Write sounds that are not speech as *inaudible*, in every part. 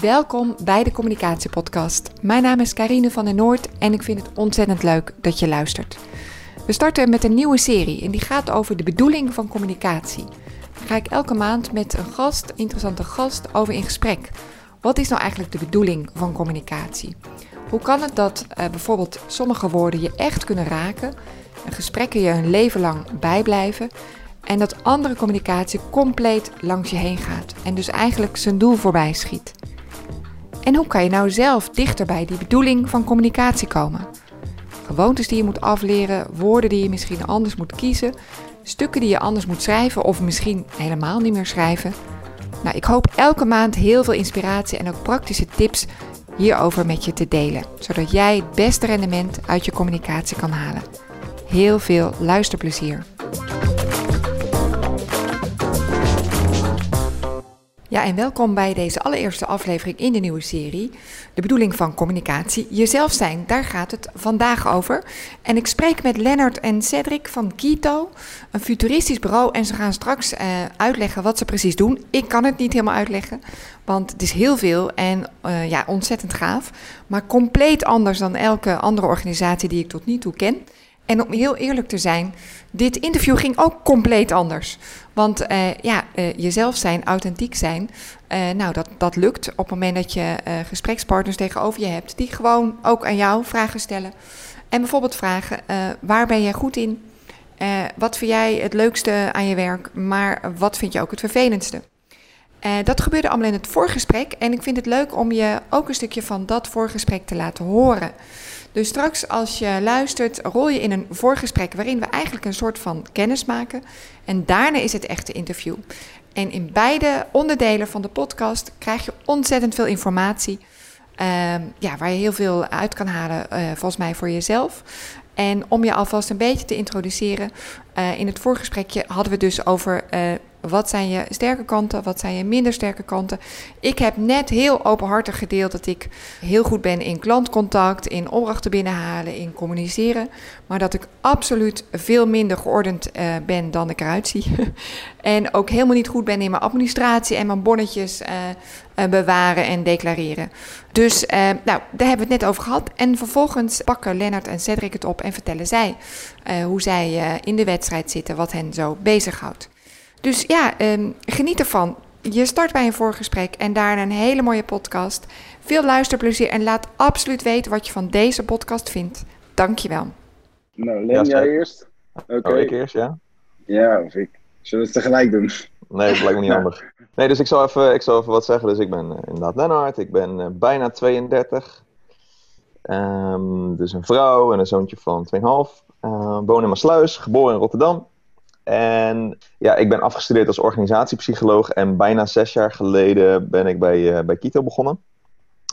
Welkom bij de Communicatiepodcast. Mijn naam is Karine van der Noord en ik vind het ontzettend leuk dat je luistert. We starten met een nieuwe serie en die gaat over de bedoeling van communicatie. Daar ga ik elke maand met een gast, interessante gast, over in gesprek. Wat is nou eigenlijk de bedoeling van communicatie? Hoe kan het dat uh, bijvoorbeeld sommige woorden je echt kunnen raken, en gesprekken je een leven lang bijblijven en dat andere communicatie compleet langs je heen gaat en dus eigenlijk zijn doel voorbij schiet? En hoe kan je nou zelf dichter bij die bedoeling van communicatie komen? Gewoontes die je moet afleren, woorden die je misschien anders moet kiezen, stukken die je anders moet schrijven of misschien helemaal niet meer schrijven. Nou, ik hoop elke maand heel veel inspiratie en ook praktische tips hierover met je te delen, zodat jij het beste rendement uit je communicatie kan halen. Heel veel luisterplezier. Ja, en welkom bij deze allereerste aflevering in de nieuwe serie. De bedoeling van communicatie, jezelf zijn, daar gaat het vandaag over. En ik spreek met Lennart en Cedric van Kito, een futuristisch bureau. En ze gaan straks uh, uitleggen wat ze precies doen. Ik kan het niet helemaal uitleggen, want het is heel veel en uh, ja, ontzettend gaaf. Maar compleet anders dan elke andere organisatie die ik tot nu toe ken. En om heel eerlijk te zijn, dit interview ging ook compleet anders. Want uh, ja, uh, jezelf zijn, authentiek zijn, uh, nou dat, dat lukt op het moment dat je gesprekspartners tegenover je hebt. Die gewoon ook aan jou vragen stellen. En bijvoorbeeld vragen, waar ben jij goed in? wat vind jij het leukste aan je werk? Maar wat vind je ook het vervelendste? dat gebeurde allemaal in het voorgesprek. En ik vind het leuk om je ook een stukje van dat voorgesprek te laten horen. Dus straks als je luistert, rol je in een voorgesprek waarin we eigenlijk een soort van kennis maken. En daarna is het echte interview. En in beide onderdelen van de podcast krijg je ontzettend veel informatie. Uh, ja, waar je heel veel uit kan halen, uh, volgens mij voor jezelf. En om je alvast een beetje te introduceren, uh, in het voorgesprekje hadden we dus over uh, wat zijn je sterke kanten, wat zijn je minder sterke kanten. Ik heb net heel openhartig gedeeld dat ik heel goed ben in klantcontact, in opdrachten binnenhalen, in communiceren. Maar dat ik absoluut veel minder geordend uh, ben dan ik eruit zie. *laughs* en ook helemaal niet goed ben in mijn administratie en mijn bonnetjes uh, bewaren en declareren. Dus nou, daar hebben we het net over gehad. En vervolgens pakken Lennart en Cedric het op en vertellen zij hoe zij in de wedstrijd zitten, wat hen zo bezighoudt. Dus ja, um, geniet ervan. Je start bij een voorgesprek en daarna een hele mooie podcast. Veel luisterplezier en laat absoluut weten wat je van deze podcast vindt. Dankjewel. Nou, Len, jij eerst? Oké. Okay. Oh, ik eerst, ja? Ja, of ik. Zullen we het tegelijk doen? Nee, dat lijkt me niet *laughs* handig. Nee, dus ik zal even, ik zal even wat zeggen. Dus ik ben uh, inderdaad Lennart. Ik ben uh, bijna 32. Um, dus een vrouw en een zoontje van 2,5. Uh, woon in Maasluis, geboren in Rotterdam. En ja, ik ben afgestudeerd als organisatiepsycholoog en bijna zes jaar geleden ben ik bij, uh, bij Kito begonnen.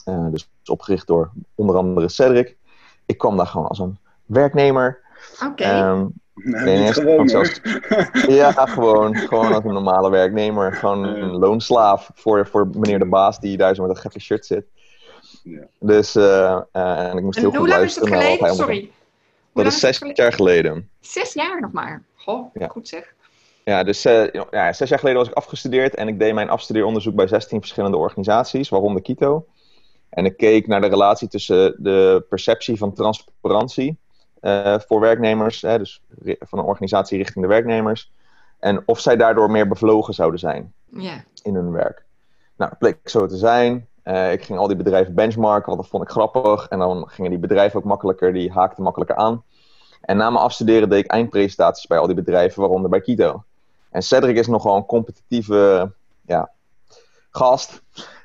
Uh, dus opgericht door onder andere Cedric. Ik kwam daar gewoon als een werknemer. Oké. Okay. Um, nee, nee, gewoon, zelfs, Ja, gewoon, gewoon als een normale werknemer. Gewoon een loonslaaf voor, voor meneer de baas die daar zo met een gekke shirt zit. Ja. Dus, uh, en ik moest en heel goed luisteren naar wat hij Sorry. Dat is zes jaar geleden. Zes jaar nog maar? Goh, ja. goed zeg. Ja, dus uh, ja, zes jaar geleden was ik afgestudeerd en ik deed mijn afstudeeronderzoek bij 16 verschillende organisaties, waaronder Kito. En ik keek naar de relatie tussen de perceptie van transparantie uh, voor werknemers, hè, dus van een organisatie richting de werknemers, en of zij daardoor meer bevlogen zouden zijn yeah. in hun werk. Nou, dat bleek zo te zijn. Uh, ik ging al die bedrijven benchmarken, want dat vond ik grappig. En dan gingen die bedrijven ook makkelijker, die haakten makkelijker aan. En na mijn afstuderen deed ik eindpresentaties bij al die bedrijven, waaronder bij Kito. En Cedric is nogal een competitieve ja, gast.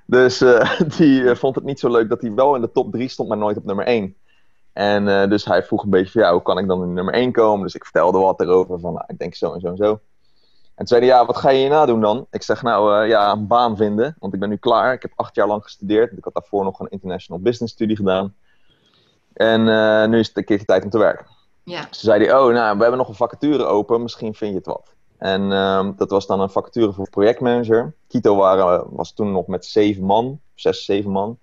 Dus uh, *laughs* die uh, vond het niet zo leuk dat hij wel in de top 3 stond, maar nooit op nummer 1. En uh, dus hij vroeg een beetje van, ja, hoe kan ik dan in nummer 1 komen? Dus ik vertelde wat erover van, nou, ik denk zo en zo en zo. En toen zei hij, ja, wat ga je hierna doen dan? Ik zeg, nou, ja, een baan vinden, want ik ben nu klaar. Ik heb acht jaar lang gestudeerd. Ik had daarvoor nog een international business studie gedaan. En nu is het een keertje tijd om te werken. Ja. Ze zei hij, oh, nou, we hebben nog een vacature open, misschien vind je het wat. En um, dat was dan een vacature voor projectmanager. Kito waren, was toen nog met zeven man, zes, zeven man.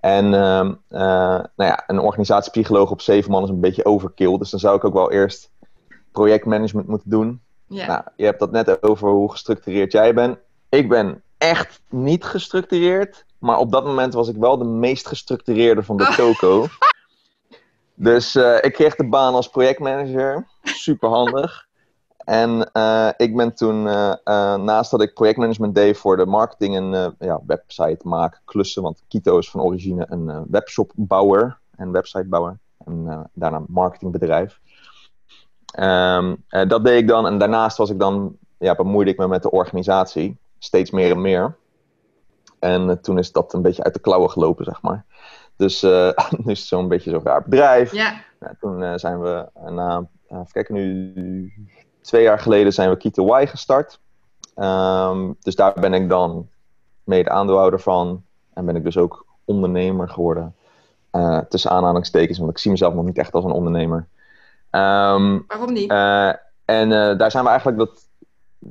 En um, uh, nou ja, een organisatiepsycholoog op zeven man is een beetje overkill. Dus dan zou ik ook wel eerst projectmanagement moeten doen. Ja. Nou, je hebt dat net over hoe gestructureerd jij bent. Ik ben echt niet gestructureerd. Maar op dat moment was ik wel de meest gestructureerde van de *laughs* toko. Dus uh, ik kreeg de baan als projectmanager. Super handig. *laughs* En uh, ik ben toen, uh, naast dat ik projectmanagement deed voor de marketing en ja, website maken, klussen, want Kito is van origine een webshopbouwer en websitebouwer. En daarna marketingbedrijf. Um, dat deed ik dan. En daarnaast was ik dan, ja, bemoeide ik me met de organisatie. Steeds meer en meer. En toen is dat een beetje uit de klauwen gelopen, zeg maar. Dus uh, *laughs* nu is het zo'n beetje zo'n raar bedrijf. Ja. Nou, toen uh, zijn we na, uh, even kijken, nu twee jaar geleden zijn we Kito Y gestart. Um, dus daar ben ik dan mede aandeelhouder van. En ben ik dus ook ondernemer geworden. tussen aanhalingstekens, want ik zie mezelf nog niet echt als een ondernemer. Um, Waarom niet? en daar zijn we eigenlijk dat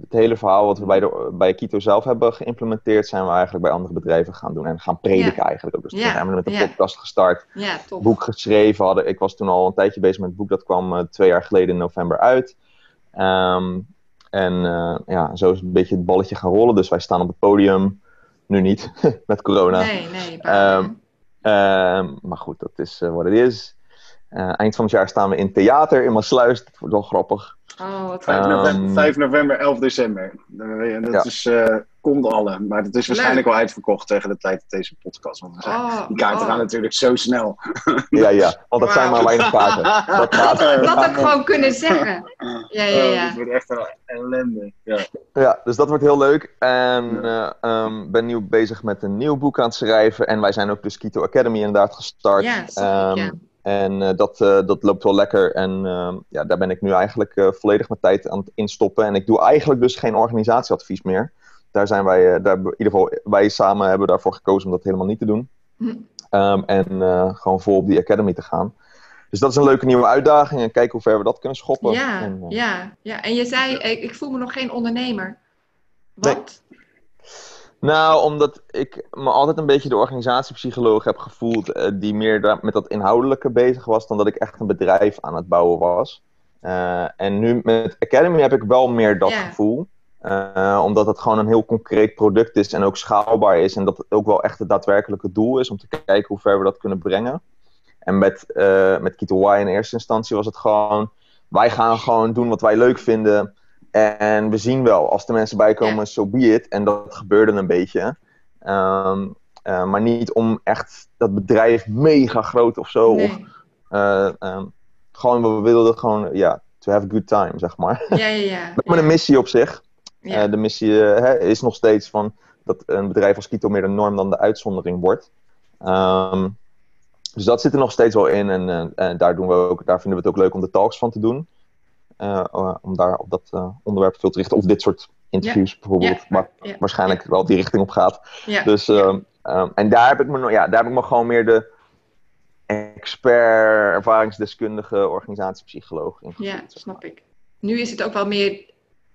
het hele verhaal wat we bij, de, bij Kito zelf hebben geïmplementeerd, zijn we eigenlijk bij andere bedrijven gaan doen en gaan prediken eigenlijk ook. Dus toen zijn we met de podcast gestart, ja, boek geschreven. Hadden, ik was toen al een tijdje bezig met het boek, dat kwam uh, twee jaar geleden in november uit. Um, en uh, ja, zo is een beetje het balletje gaan rollen. Dus wij staan op het podium, nu niet, *laughs* met corona. Nee, nee. Um, maar goed, dat is uh, wat het is. Eind van het jaar staan we in theater in Maasluis. Dat wordt wel grappig. Oh, wat 5 november, 5 november, 11 december. Dat ja. is, uh, komt alle. Maar dat is waarschijnlijk al uitverkocht tegen de tijd dat deze podcast. Want oh, die kaarten oh. gaan natuurlijk zo snel. *laughs* Ja, ja. Want dat wow. zijn maar weinig kaarten. Dat. *laughs* Dat had ik gewoon kunnen zeggen. Ja, ja, ja. Het wordt echt een ellende. Ja. ja, dus dat wordt heel leuk. En ja. uh, um, ben nu bezig met een nieuw boek aan het schrijven. En wij zijn ook de Skito Academy inderdaad gestart. Ja, sorry, um, ja. En uh, dat, uh, dat loopt wel lekker. En uh, ja, daar ben ik nu eigenlijk uh, volledig mijn tijd aan het instoppen. En ik doe eigenlijk dus geen organisatieadvies meer. Daar zijn wij, daar, in ieder geval wij samen hebben daarvoor gekozen om dat helemaal niet te doen. Hm. Um, en gewoon vol op die academy te gaan. Dus dat is een leuke nieuwe uitdaging. En kijken hoe ver we dat kunnen schoppen. Ja, en, ja, ja. en je zei, ik, ik voel me nog geen ondernemer. Wat? Nee. Nou, omdat ik me altijd een beetje de organisatiepsycholoog heb gevoeld, uh, die meer met dat inhoudelijke bezig was, dan dat ik echt een bedrijf aan het bouwen was. Uh, en nu met Academy heb ik wel meer dat gevoel. Uh, omdat het gewoon een heel concreet product is en ook schaalbaar is. En dat het ook wel echt het daadwerkelijke doel is om te kijken hoe ver we dat kunnen brengen. En met, met Kito Y in eerste instantie was het gewoon, wij gaan gewoon doen wat wij leuk vinden. En we zien wel, als de mensen bijkomen, ja. so be it. En dat gebeurde een beetje. Um, uh, maar niet om echt dat bedrijf mega groot of zo. Nee. Of, uh, um, gewoon, we wilden gewoon, ja, to have a good time, zeg maar. Ja, ja, ja. *laughs* Met ja. een missie op zich. Ja. Uh, de missie hè, is nog steeds van dat een bedrijf als Kito meer de norm dan de uitzondering wordt. Um, dus dat zit er nog steeds wel in. En, en daar, doen we ook, daar vinden we het ook leuk om de talks van te doen. Uh, om daar op dat uh, onderwerp veel te richten. Of dit soort interviews ja. bijvoorbeeld, ja. waar ja. waarschijnlijk wel die richting op gaat. Dus, um, um, en daar heb, ik me, ja, daar heb ik me gewoon meer de expert, ervaringsdeskundige organisatiepsycholoog in Ja, snap ik. Nu is het ook wel meer,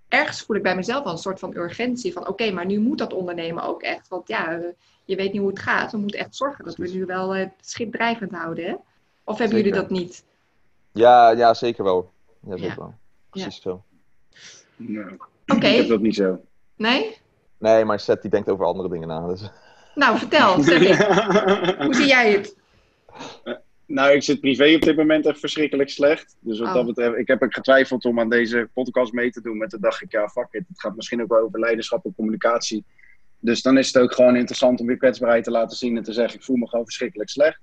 ergens voel ik bij mezelf een soort van urgentie van oké, okay, maar nu moet dat ondernemen ook echt. Want ja, je weet niet hoe het gaat. We moeten echt zorgen dat we nu wel het schip drijvend houden. Hè? Of hebben Zeker. jullie dat niet? Ja, ja zeker wel. Ja, zeker wel. Precies ja. zo. Nou, Oké. Ik heb dat niet zo. Nee? Nee, maar Seth die denkt over andere dingen na. Dus. Nou, vertel. *laughs* Cedric. Hoe zie jij het? Uh, nou, ik zit privé op dit moment echt verschrikkelijk slecht. Dus wat Oh. dat betreft, ik heb ook getwijfeld om aan deze podcast mee te doen. Maar toen dacht ik, ja, fuck it. Het gaat misschien ook wel over leiderschap en communicatie. Dus dan is het ook gewoon interessant om weer kwetsbaarheid te laten zien en te zeggen, ik voel me gewoon verschrikkelijk slecht.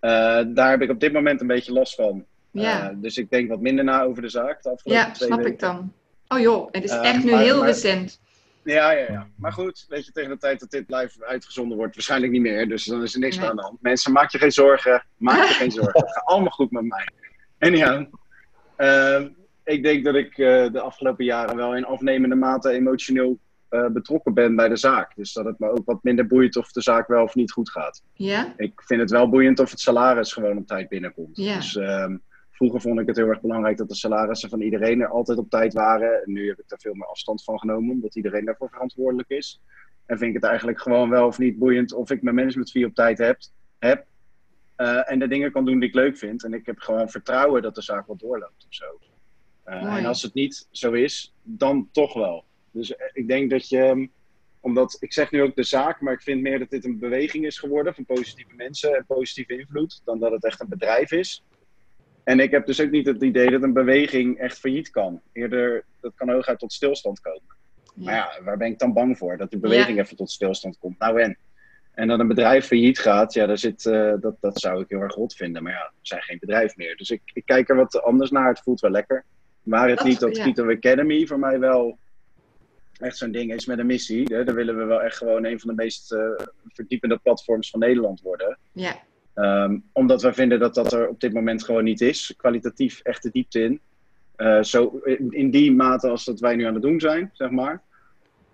Uh, daar heb ik op dit moment een beetje last van. Ja. Uh, dus ik denk wat minder na over de zaak de afgelopen Ja, twee snap weken. ik dan. Oh joh, het is Eh, echt nu maar- heel maar- recent. Ja, ja, ja. Maar goed, weet je, tegen de tijd dat dit live uitgezonden wordt, waarschijnlijk niet meer. Dus dan is er niks Nee. meer aan de hand. Mensen, maak je geen zorgen. Maak je geen *laughs* zorgen. Het gaat allemaal goed met mij. En ja, ehm, ik denk dat ik eh, de afgelopen jaren wel in afnemende mate emotioneel eh, betrokken ben bij de zaak. Dus dat het me ook wat minder boeit of de zaak wel of niet goed gaat. Ja? Ik vind het wel boeiend of het salaris gewoon op tijd binnenkomt. Ja. Dus ehm, vroeger vond ik het heel erg belangrijk dat de salarissen van iedereen er altijd op tijd waren. En nu heb ik daar veel meer afstand van genomen, omdat iedereen daarvoor verantwoordelijk is. En vind ik het eigenlijk gewoon wel of niet boeiend of ik mijn management fee op tijd heb. heb eh, en de dingen kan doen die ik leuk vind. En ik heb gewoon vertrouwen dat de zaak wel doorloopt of zo. Eh, en als het niet zo is, dan toch wel. Dus eh, ik denk dat je. omdat, ik zeg nu ook de zaak, maar ik vind meer dat dit een beweging is geworden van positieve mensen en positieve invloed, dan dat het echt een bedrijf is. En ik heb dus ook niet het idee dat een beweging echt failliet kan. Eerder, dat kan hooguit tot stilstand komen. Maar ja, waar ben ik dan bang voor? Dat die beweging even tot stilstand komt. Nou en? En dat een bedrijf failliet gaat, ja, daar zit, uh, dat, dat zou ik heel erg rot vinden. Maar ja, we zijn geen bedrijf meer. Dus ik, ik kijk er wat anders naar. Het voelt wel lekker. Maar het niet dat ja. Academy voor mij wel echt zo'n ding is met een missie. Hè? Dan willen we wel echt gewoon een van de meest uh, verdiepende platforms van Nederland worden. Ja. Um, omdat we vinden dat dat er op dit moment gewoon niet is. Kwalitatief echt de diepte in. Uh, zo in, in, die mate als dat wij nu aan het doen zijn, zeg maar.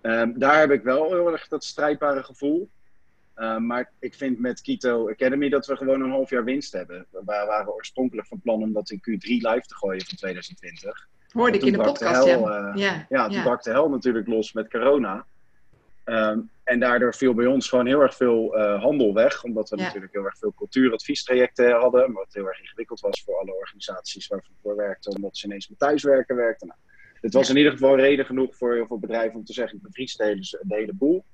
Um, daar heb ik wel heel erg dat strijdbare gevoel. Uh, maar ik vind met Keto Academy dat we gewoon een half jaar winst hebben. We waren oorspronkelijk van plan om dat in Q3 live te gooien van 2020. Hoorde ik in de podcast, de hel, ja. Uh, ja. Ja, toen ja. brak de hel natuurlijk los met corona. Um, en daardoor viel bij ons gewoon heel erg veel uh, handel weg. Omdat we ja. natuurlijk heel erg veel cultuuradviestrajecten hadden. Maar wat heel erg ingewikkeld was voor alle organisaties waar we voor werkten. Omdat ze ineens met thuiswerken werkten. Nou, dit was in ieder geval reden genoeg voor heel veel bedrijven om te zeggen: ik bevries de hele, de hele boel.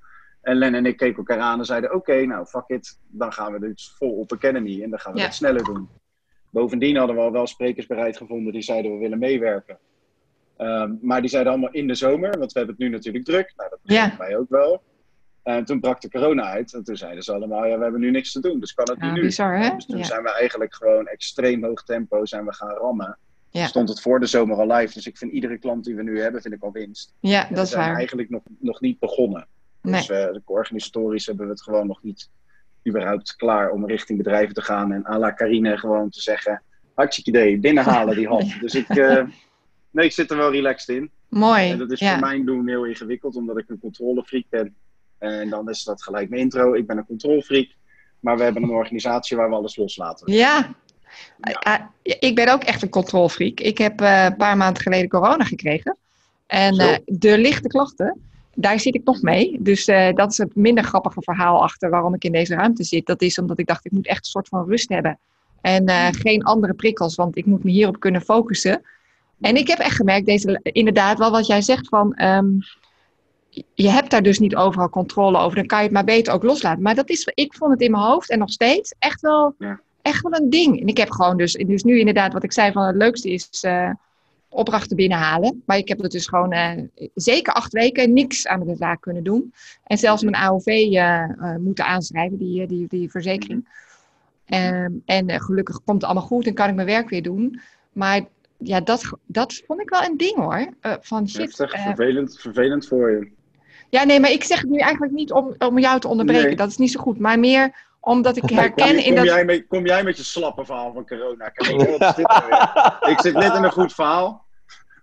En Len en ik keken elkaar aan en zeiden: Oké, okay, nou fuck it, dan gaan we dit vol op Academy en dan gaan we ja. het sneller doen. Bovendien hadden we al wel sprekers bereid gevonden die zeiden: We willen meewerken. Um, maar die zeiden allemaal in de zomer, want we hebben het nu natuurlijk druk. Nou, dat begrijpen ja. wij ook wel. En toen brak de corona uit en toen zeiden ze allemaal: Ja, we hebben nu niks te doen, dus kan het ja, nu. Bizar, hè? Dus toen ja. zijn we eigenlijk gewoon extreem hoog tempo zijn we gaan rammen. Ja. Stond het voor de zomer al live. Dus ik vind iedere klant die we nu hebben, vind ik al winst. Ja, en dat is zijn waar. eigenlijk nog, nog niet begonnen. Nee. Dus uh, organisatorisch hebben we het gewoon nog niet überhaupt klaar om richting bedrijven te gaan. En à la Carine gewoon te zeggen, hartstikke idee, binnenhalen die hand. *laughs* Dus ik, uh, nee, ik zit er wel relaxed in. Mooi. En dat is ja. voor mijn doen heel ingewikkeld, omdat ik een controlefreak ben. En dan is dat gelijk mijn intro. Ik ben een controlefreak. Maar we hebben een organisatie waar we alles loslaten. Ja. ja. Uh, ik ben ook echt een controlfreak. Ik heb uh, een paar maanden geleden corona gekregen. En uh, de lichte klachten, daar zit ik nog mee. Dus uh, dat is het minder grappige verhaal achter waarom ik in deze ruimte zit. Dat is omdat ik dacht, ik moet echt een soort van rust hebben. En uh, geen andere prikkels, want ik moet me hierop kunnen focussen. En ik heb echt gemerkt, deze, inderdaad, wel wat jij zegt van... Um, je hebt daar dus niet overal controle over. Dan kan je het maar beter ook loslaten. Maar dat is, ik vond het in mijn hoofd en nog steeds echt wel, ja. echt wel een ding. En ik heb gewoon dus, dus nu inderdaad wat ik zei van het leukste is... Uh, opdrachten binnenhalen. Maar ik heb het dus gewoon uh, zeker acht weken niks aan de zaak kunnen doen. En zelfs mijn AOV uh, uh, moeten aanschrijven, die, die, die verzekering. Um, en gelukkig komt het allemaal goed en kan ik mijn werk weer doen. Maar ja, dat, dat vond ik wel een ding hoor. van shit. Heftig, vervelend, vervelend voor je. Ja, nee, maar ik zeg het nu eigenlijk niet om, om jou te onderbreken. Nee. Dat is niet zo goed. Maar meer omdat ik herken kom, in kom dat... Jij met, kom jij met je slappe verhaal van corona? *laughs* ik zit net in een goed verhaal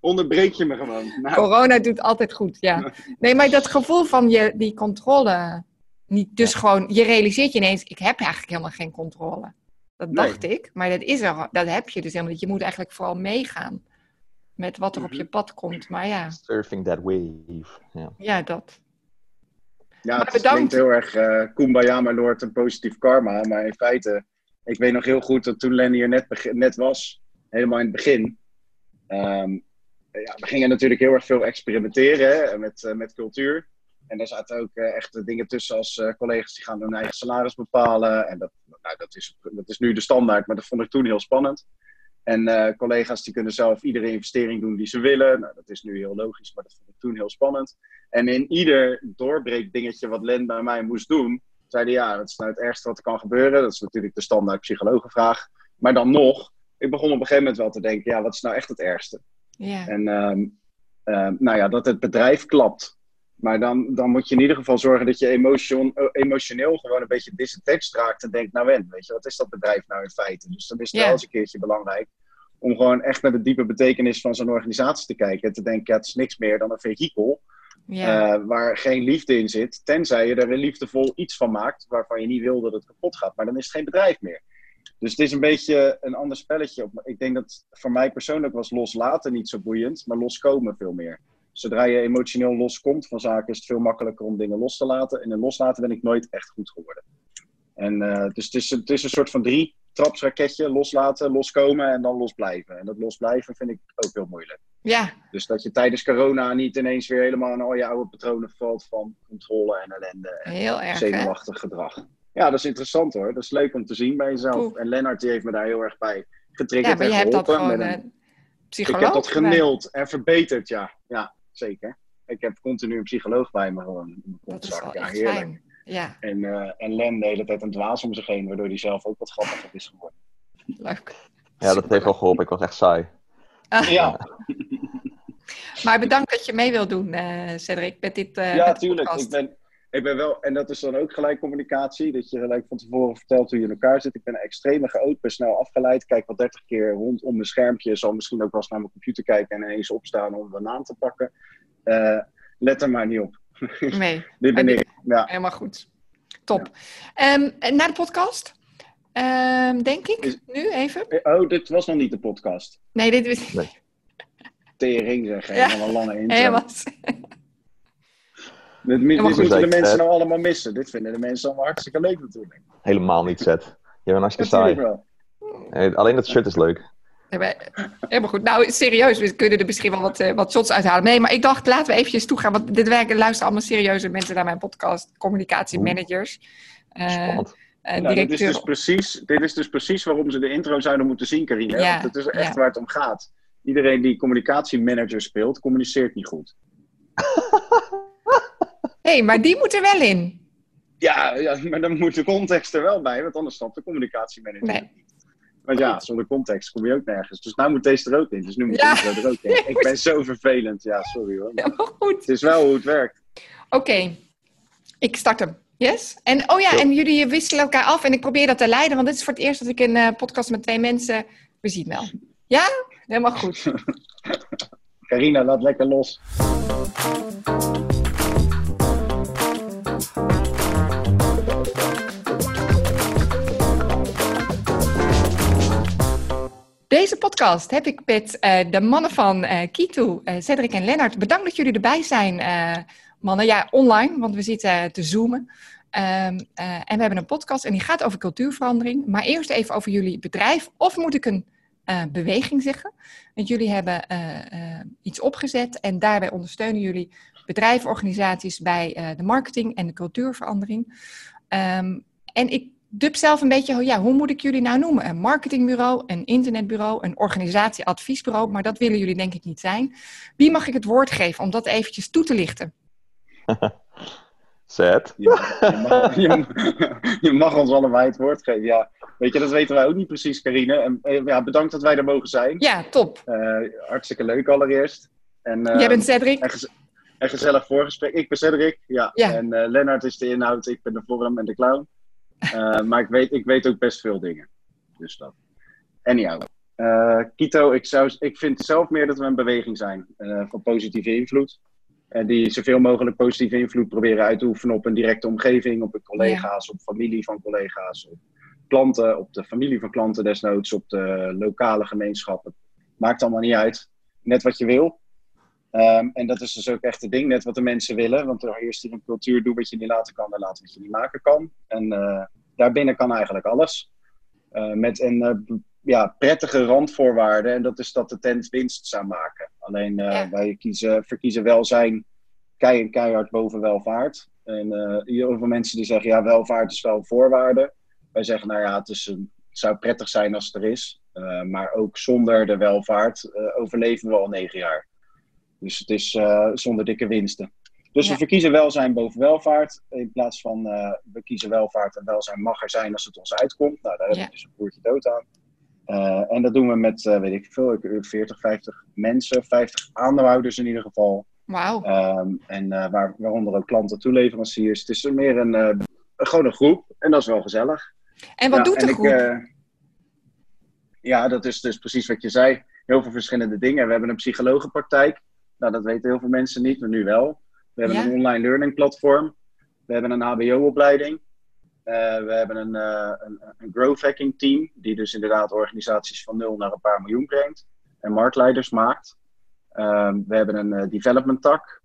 onderbreek je me gewoon. Nou. Corona doet altijd goed, ja. Nee, maar dat gevoel van je, die controle, niet, dus ja. gewoon, je realiseert je ineens, ik heb eigenlijk helemaal geen controle. Dat dacht nee. ik, maar dat, is er, dat heb je dus helemaal niet. Je moet eigenlijk vooral meegaan met wat er op je pad komt, maar ja. Surfing that wave, ja. Ja, dat. Ja, maar het klinkt heel erg uh, kumbaya, my lord, en positief karma, maar in feite, ik weet nog heel goed dat toen Lenny er net, net was, helemaal in het begin, um, ja, we gingen natuurlijk heel erg veel experimenteren hè, met, uh, met cultuur. En daar zaten ook uh, echt dingen tussen als uh, collega's die gaan hun eigen salaris bepalen. En dat, nou, dat, is, dat is nu de standaard, maar dat vond ik toen heel spannend. En collega's die kunnen zelf iedere investering doen die ze willen. Nou, dat is nu heel logisch, maar dat vond ik toen heel spannend. En in ieder doorbreekdingetje wat Len bij mij moest doen, zeiden ja, dat is nou het ergste wat er kan gebeuren. Dat is natuurlijk de standaard psychologenvraag. Maar dan nog, ik begon op een gegeven moment wel te denken, ja, wat is nou echt het ergste? Ja. En um, uh, nou ja, dat het bedrijf klapt. Maar dan, dan moet je in ieder geval zorgen dat je emotion, emotioneel gewoon een beetje disattached raakt. En denkt, nou en, weet je, wat is dat bedrijf nou in feite? Dus dan is het Ja. wel eens een keertje belangrijk om gewoon echt naar de diepe betekenis van zo'n organisatie te kijken. En te denken, ja, het is niks meer dan een vehikel uh, waar geen liefde in zit. Tenzij je er een liefdevol iets van maakt waarvan je niet wil dat het kapot gaat. Maar dan is het geen bedrijf meer. Dus het is een beetje een ander spelletje. Ik denk dat voor mij persoonlijk was loslaten niet zo boeiend, maar loskomen veel meer. Zodra je emotioneel loskomt van zaken, is het veel makkelijker om dingen los te laten. En in loslaten ben ik nooit echt goed geworden. En uh, dus het is, het is een soort van drie trapsraketje. Loslaten, loskomen en dan losblijven. En dat losblijven vind ik ook heel moeilijk. Ja, Dus dat je tijdens corona niet ineens weer helemaal in al je oude patronen valt van controle en ellende en heel erg hè? zenuwachtig gedrag. Ja, dat is interessant hoor. Dat is leuk om te zien bij jezelf. En Lennart die heeft me daar heel erg bij getriggerd Ja, maar je en hebt dat geholpen. gewoon met eh een- psycholoog. ik heb dat erbij. geneeld en verbeterd, ja. Ja, zeker. Ik heb continu een psycholoog bij me gewoon. in mijn Dat is kontzak. wel Ja, echt heerlijk. fijn. Ja, En, eh, en Len de hele tijd een dwaas om zich heen, waardoor hij zelf ook wat grappiger is geworden. leuk. Ja, dat heeft wel geholpen. Ik was echt saai. Ja, Maar bedankt dat je mee wil doen, eh Cedric, met dit eh ja met tuurlijk. podcast. Ik ben, ik ben wel, en dat is dan ook gelijk communicatie, dat je gelijk van tevoren vertelt hoe je in elkaar zit. Ik ben extreem chaot, ben snel afgeleid, kijk wel 30 keer rondom mijn schermpje, zal misschien ook wel eens naar mijn computer kijken en ineens opstaan om een naam te pakken. Eh, let er maar niet op. *laughs* Nee, Dit ben En ik. Ja. helemaal goed. Top. Ehm, en naar de podcast, Ehm, denk ik, Is- nu even. Oh, dit was nog niet de podcast. Nee, dit is Nee. Tering zeg, Ja. helemaal een lange intro. helemaal... Dit, moeten de mensen nou allemaal missen. Dit vinden de mensen allemaal hartstikke leuk natuurlijk. Helemaal niet zet. Je bent hartstikke saai. wel. Alleen dat shirt is leuk. Helemaal goed. Nou, serieus, we kunnen er misschien wel wat, eh, wat shots uithalen. Nee, maar ik dacht, laten we eventjes toegaan. Want dit werken luisteren allemaal serieuze mensen naar mijn podcast. Communicatiemanagers. eh Spannend. eh, Nou, dit, is dus precies, dit is dus precies waarom ze de intro zouden moeten zien, Carine. Ja, Want het is echt ja. waar het om gaat. Iedereen die communicatiemanager speelt, communiceert niet goed. *laughs* Hey, maar die moet er wel in. Ja, ja, maar dan moet de context er wel bij, want anders snapt de communicatiemanager Nee. niet. Want ja, zonder context kom je ook nergens. Dus nou moet deze er ook in. Dus nu moet Ja. de intro er ook in. Ik ben zo vervelend. Ja, sorry hoor. Maar Helemaal goed. het is wel hoe het werkt. Oké, ik start hem. Yes? En oh ja, Ja. en jullie wisselen elkaar af en ik probeer dat te leiden, want dit is voor het eerst dat ik een eh, podcast met twee mensen. We zien wel. Ja? Helemaal goed. *laughs* Carina, laat lekker los. Deze podcast heb ik met eh, de mannen van eh Kito, eh, Cedric en Lennart. Bedankt dat jullie erbij zijn, mannen. Ja, online, want we zitten te zoomen. Ehm, eh, en we hebben een podcast en die gaat over cultuurverandering. Maar eerst even over jullie bedrijf. Of moet ik een beweging zeggen? Want jullie hebben iets opgezet en daarbij ondersteunen jullie bedrijven, organisaties bij de marketing en de cultuurverandering. Ehm, en ik dub zelf een beetje, oh ja, hoe moet ik jullie nou noemen? Een marketingbureau, een internetbureau, een organisatieadviesbureau, maar dat willen jullie denk ik niet zijn. Wie mag ik het woord geven om dat eventjes toe te lichten? *laughs* Zet. Je mag, je, mag, je mag- je mag ons allebei het woord geven. Ja, weet je, dat weten wij ook niet precies, Carine. En eh, ja, bedankt dat wij er mogen zijn. Ja, top. Eh, hartstikke leuk allereerst. En, eh, Jij bent Cedric. en, gez- en gezellig voorgesprek. Ik ben Cedric, ja. Ja. En eh Lennart is de inhoud, ik ben de vorm en de clown. Eh, maar ik weet, ik weet ook best veel dingen. Dus dat. Anyhow. Eh Kito, ik, zou, ik vind zelf meer dat we een beweging zijn eh, van positieve invloed. En die zoveel mogelijk positieve invloed proberen uit te oefenen op een directe omgeving, op collega's, op familie van collega's, op klanten, op de familie van klanten desnoods, op de lokale gemeenschappen. Maakt allemaal niet uit. Net wat je wil. Ehm, en dat is dus ook echt het ding, net wat de mensen willen. Want er heerst hier een cultuur, doe wat je niet laten kan en laat wat je niet maken kan. En eh, daarbinnen kan eigenlijk alles. Eh, met een eh, ja, prettige randvoorwaarde. En dat is dat de tent winst zou maken. Alleen Ja. wij kiezen, verkiezen welzijn kei keihard boven welvaart. En heel veel mensen die zeggen, ja, welvaart is wel een voorwaarde. Wij zeggen, nou ja, het, is een, het zou prettig zijn als het er is. Maar ook zonder de welvaart overleven we al negen jaar. Dus het is eh, zonder dikke winsten. Dus Ja. we verkiezen welzijn boven welvaart. In plaats van eh, we kiezen welvaart en welzijn mag er zijn als het ons uitkomt. Nou, daar hebben Ja. we dus een boertje dood aan. Eh, en dat doen we met, weet ik veel, ik- 40, 50 mensen, 50 aandeelhouders in ieder geval. Wauw. Ehm, en waar, waaronder ook klanten, toeleveranciers. Het is meer een, gewoon een groep en dat is wel gezellig. En wat Ja, doet de ik, groep? ja, dat is dus precies wat je zei. Heel veel verschillende dingen. We hebben een psychologenpraktijk. Nou, dat weten heel veel mensen niet, maar nu wel. We hebben Ja. een online learning platform. We hebben een HBO-opleiding. Eh, we hebben een, eh, een, een growth hacking team, die dus inderdaad organisaties van nul naar een paar miljoen brengt en marktleiders maakt. Ehm, we hebben een eh, development tak.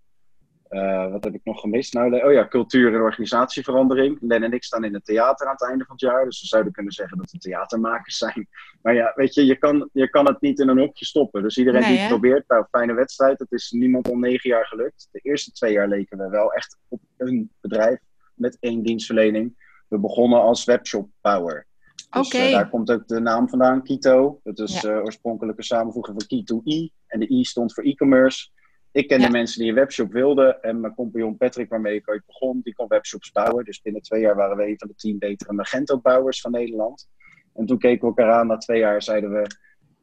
Uh, wat heb ik nog gemist? Nou, oh ja, cultuur en organisatieverandering. Len en ik staan in het theater aan het einde van het jaar. Dus we zouden kunnen zeggen dat we theatermakers zijn. *laughs* Maar ja, weet je, je kan, je kan het niet in een hokje stoppen. Dus iedereen die het probeert, nou, fijne wedstrijd. Het is niemand om negen jaar gelukt. De eerste twee jaar leken we wel echt op een bedrijf met één dienstverlening. We begonnen als webshopbouwer. Dus uh, daar komt ook de naam vandaan, Kito. Dat is ja. uh, oorspronkelijke samenvoeging van Kito I. En de I stond voor e-commerce. Ik kende mensen die een webshop wilden. En mijn compagnon Patrick, waarmee ik ooit begon, die kon webshops bouwen. Dus binnen twee jaar waren we een van de tien betere Magento-bouwers van Nederland. En toen keken we elkaar aan. Na twee jaar zeiden we,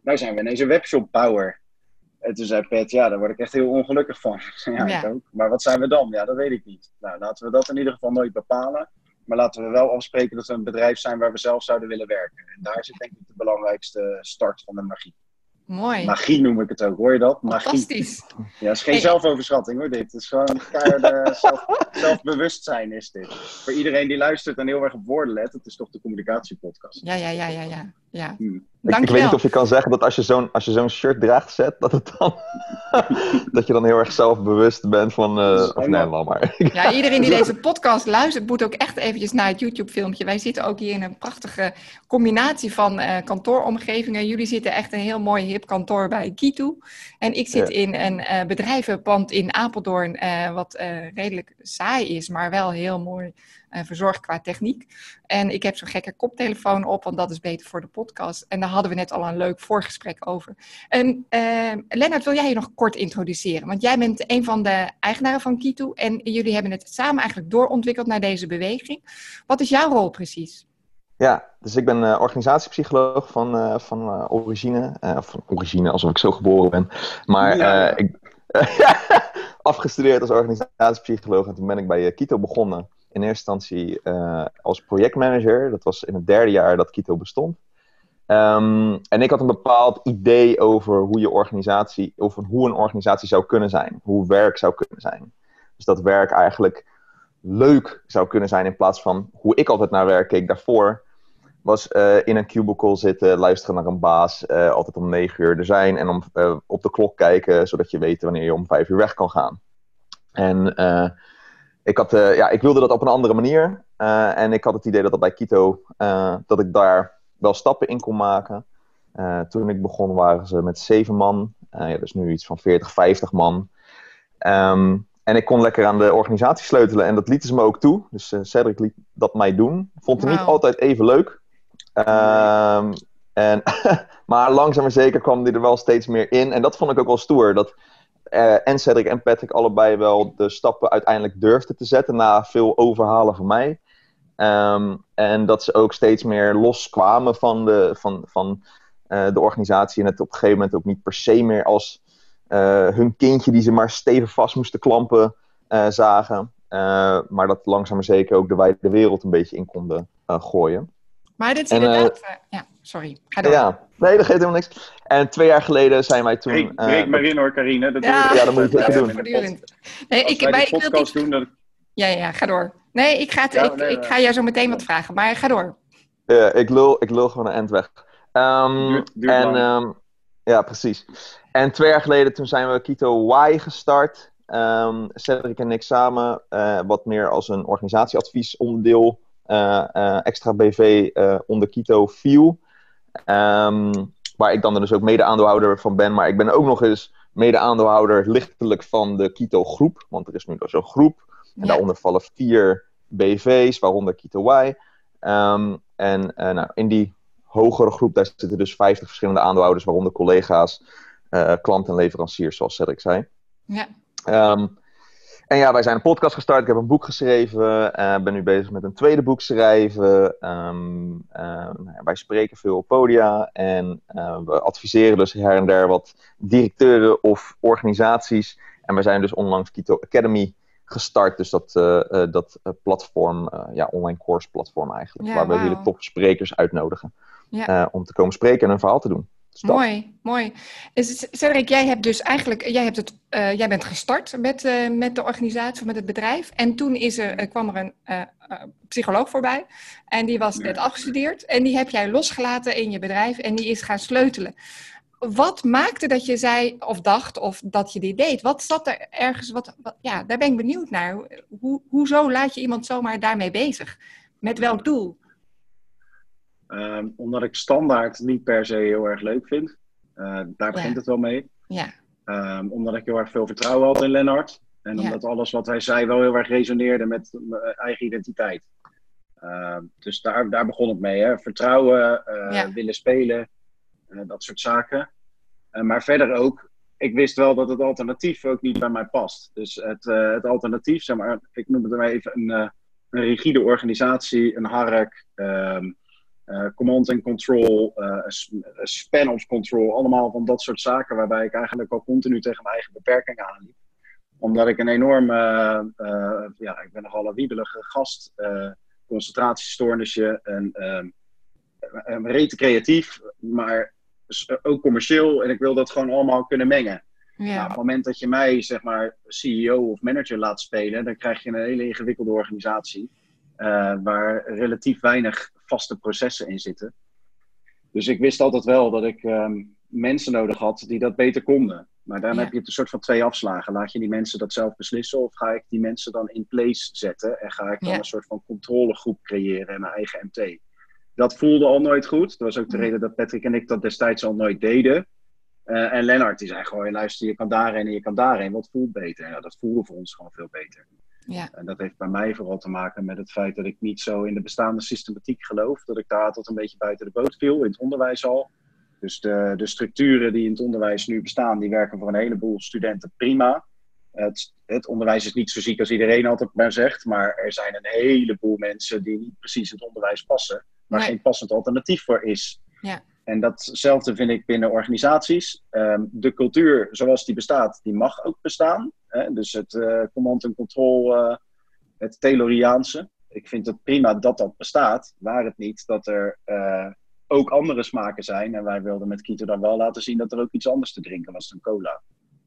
nou zijn we ineens een webshopbouwer. En toen zei Pat, ja, daar word ik echt heel ongelukkig van. ja, *laughs* ja. Ik ook. Maar wat zijn we dan? Ja, dat weet ik niet. Nou, laten we dat in ieder geval nooit bepalen. Maar laten we wel afspreken dat we een bedrijf zijn waar we zelf zouden willen werken. En daar zit denk ik de belangrijkste start van de magie. Mooi. Magie noem ik het ook, hoor je dat? Magie. Fantastisch. Ja, het is geen zelfoverschatting hoor, dit. Het is gewoon keiharde zelf, *laughs* zelfbewustzijn is dit. Voor iedereen die luistert en heel erg op woorden let, het is toch de communicatiepodcast. Ja, ja, ja, ja, ja. Ja. Hmm. Ik, ik, weet niet of je kan zeggen dat als je zo'n, als je zo'n shirt draagt, zet, dat, het dan, *laughs* dat je dan heel erg zelfbewust bent van, uh, of nee, maar. ja, *laughs* iedereen die deze podcast luistert, moet ook echt eventjes naar het YouTube-filmpje. Wij zitten ook hier in een prachtige combinatie van uh, kantooromgevingen. Jullie zitten echt een heel mooi hip kantoor bij Kitu. En ik zit in een uh, bedrijvenpand in Apeldoorn, wat redelijk saai is, maar wel heel mooi verzorgd qua techniek. En ik heb zo'n gekke koptelefoon op, want dat is beter voor de podcast. En daar hadden we net al een leuk voorgesprek over. En uh, Lennart, wil jij je nog kort introduceren? Want jij bent een van de eigenaren van Kitu en jullie hebben het samen eigenlijk doorontwikkeld naar deze beweging. Wat is jouw rol precies? Ja, dus ik ben uh, organisatiepsycholoog van, uh, van origine. van origine, alsof ik zo geboren ben. Maar ja. ik *laughs* afgestudeerd als organisatiepsycholoog en toen ben ik bij Kito begonnen in eerste instantie uh, als projectmanager. Dat was in het derde jaar dat Kito bestond. Um, en ik had een bepaald idee over hoe je organisatie, of hoe een organisatie zou kunnen zijn. Hoe werk zou kunnen zijn. Dus dat werk eigenlijk leuk zou kunnen zijn in plaats van hoe ik altijd naar werk keek daarvoor. Was uh, in een cubicle zitten, luisteren naar een baas, uh, altijd om negen uur er zijn en om, op de klok kijken, zodat je weet wanneer je om vijf uur weg kan gaan. En ik, had, uh, ja, ik wilde dat op een andere manier. Uh, en ik had het idee dat dat bij Kito, uh, dat ik daar wel stappen in kon maken. toen ik begon waren ze met zeven man. ja, dus nu iets van 40, 50 man. Um, en ik kon lekker aan de organisatie sleutelen. En dat lieten ze me ook toe. Dus Cedric liet dat mij doen. Vond het wow. niet altijd even leuk. Um, en, *laughs* maar langzaam maar zeker kwam die er wel steeds meer in. En dat vond ik ook wel stoer. Dat, uh, en Cedric en Patrick allebei wel de stappen uiteindelijk durfden te zetten na veel overhalen van mij. Um, en dat ze ook steeds meer loskwamen van de, van, van, uh, de organisatie en het op een gegeven moment ook niet per se meer als uh, hun kindje die ze maar stevig vast moesten klampen zagen. maar dat langzaam maar zeker ook de wijde wereld een beetje in konden gooien. Maar dit is en, inderdaad... ja, sorry. Ga door. Ja, nee, dat geeft helemaal niks. En twee jaar geleden zijn wij toen... Breek, breek uh, maar in hoor, Carine. Dat ja, ja, dat moet je zeker doen. Nee, ik, wij ik wil doen, dat... Ja, ja, ga door. Nee, ik ga, ja, ik, nee, ik ga jou zo meteen wat vragen, maar ga door. Ja, ik lul, ik lul gewoon een end weg. Um, duurt, duurt en, um, ja, precies. En twee jaar geleden toen zijn we Kito Y gestart. Um, Cedric en ik samen, uh, wat meer als een organisatieadvies onderdeel uh, uh, extra BV uh, onder Kito viel. Um, waar ik dan dus ook mede-aandeelhouder van ben. Maar ik ben ook nog eens mede-aandeelhouder lichtelijk van de Kito groep. Want er is nu dus een groep. En ja. daaronder vallen vier BV's, waaronder Kito Y. Um, en nou, in die hogere groep daar zitten dus 50 verschillende aandeelhouders, waaronder collega's, klanten en leveranciers, zoals Cedric zei. Ja. Um, en ja, wij zijn een podcast gestart. Ik heb een boek geschreven. Uh, ben nu bezig met een tweede boek schrijven. Um, uh, wij spreken veel op podia. En uh, we adviseren dus her en der wat directeuren of organisaties. En we zijn dus onlangs Kito Academy gestart. Dus dat, dat platform, ja, online course platform eigenlijk. Ja, waar we wow. hele top sprekers uitnodigen. Ja. om te komen spreken en een verhaal te doen. Mooi, mooi. Cedric, jij hebt dus eigenlijk, jij, hebt het, uh, jij bent gestart met, uh, met de organisatie, met het bedrijf. En toen is er, uh, kwam er een psycholoog voorbij. En die was net afgestudeerd. En die heb jij losgelaten in je bedrijf en die is gaan sleutelen. wat maakte dat je zei of dacht of dat je dit deed? Wat zat er ergens? Wat, ja, daar ben ik benieuwd naar. Hoe, hoezo laat je iemand zomaar daarmee bezig? Met welk doel? Um, omdat ik standaard niet per se heel erg leuk vind. Uh, daar begint het wel mee. Ja. Um, omdat ik heel erg veel vertrouwen had in Lennart. En omdat alles wat hij zei wel heel erg resoneerde met mijn eigen identiteit. Uh, dus daar, daar begon het mee. Hè? Vertrouwen, uh, willen spelen, dat soort zaken. maar verder ook, ik wist wel dat het alternatief ook niet bij mij past. Dus het, het alternatief, zeg maar, ik noem het maar even een, een rigide organisatie, een hark, um, command and control, span of control. Allemaal van dat soort zaken waarbij ik eigenlijk al continu tegen mijn eigen beperkingen aanliep omdat ik een enorm, uh, uh, ja, ik ben nogal een wiebelige gast, uh, concentratiestoornisje en um, rete creatief, maar ook commercieel. En ik wil dat gewoon allemaal kunnen mengen. Ja. Nou, op het moment dat je mij, zeg maar, CEO of manager laat spelen, dan krijg je een hele ingewikkelde organisatie. waar relatief weinig vaste processen in zitten. Dus ik wist altijd wel dat ik um, mensen nodig had die dat beter konden. Maar dan heb je het een soort van twee afslagen. Laat je die mensen dat zelf beslissen of ga ik die mensen dan in place zetten en ga ik dan een soort van controlegroep creëren en mijn eigen MT. Dat voelde al nooit goed. Dat was ook de reden dat Patrick en ik dat destijds al nooit deden. Uh, en Lennart die zei gewoon, luister, je kan daarheen en je kan daarheen. Wat voelt beter? Ja, dat voelde voor ons gewoon veel beter. Ja. En dat heeft bij mij vooral te maken met het feit dat ik niet zo in de bestaande systematiek geloof. Dat ik daar tot een beetje buiten de boot viel, in het onderwijs al. Dus de, de structuren die in het onderwijs nu bestaan, die werken voor een heleboel studenten prima. Het, het, onderwijs is niet zo ziek als iedereen altijd maar zegt, maar er zijn een heleboel mensen die niet precies in het onderwijs passen, waar geen passend alternatief voor is. Ja. En datzelfde vind ik binnen organisaties. Um, de cultuur zoals die bestaat, die mag ook bestaan. Hè? Dus het uh, command and control, uh, het Tayloriaanse. Ik vind het prima dat dat bestaat, waar het niet dat er uh, ook andere smaken zijn. En wij wilden met Kito dan wel laten zien dat er ook iets anders te drinken was dan cola.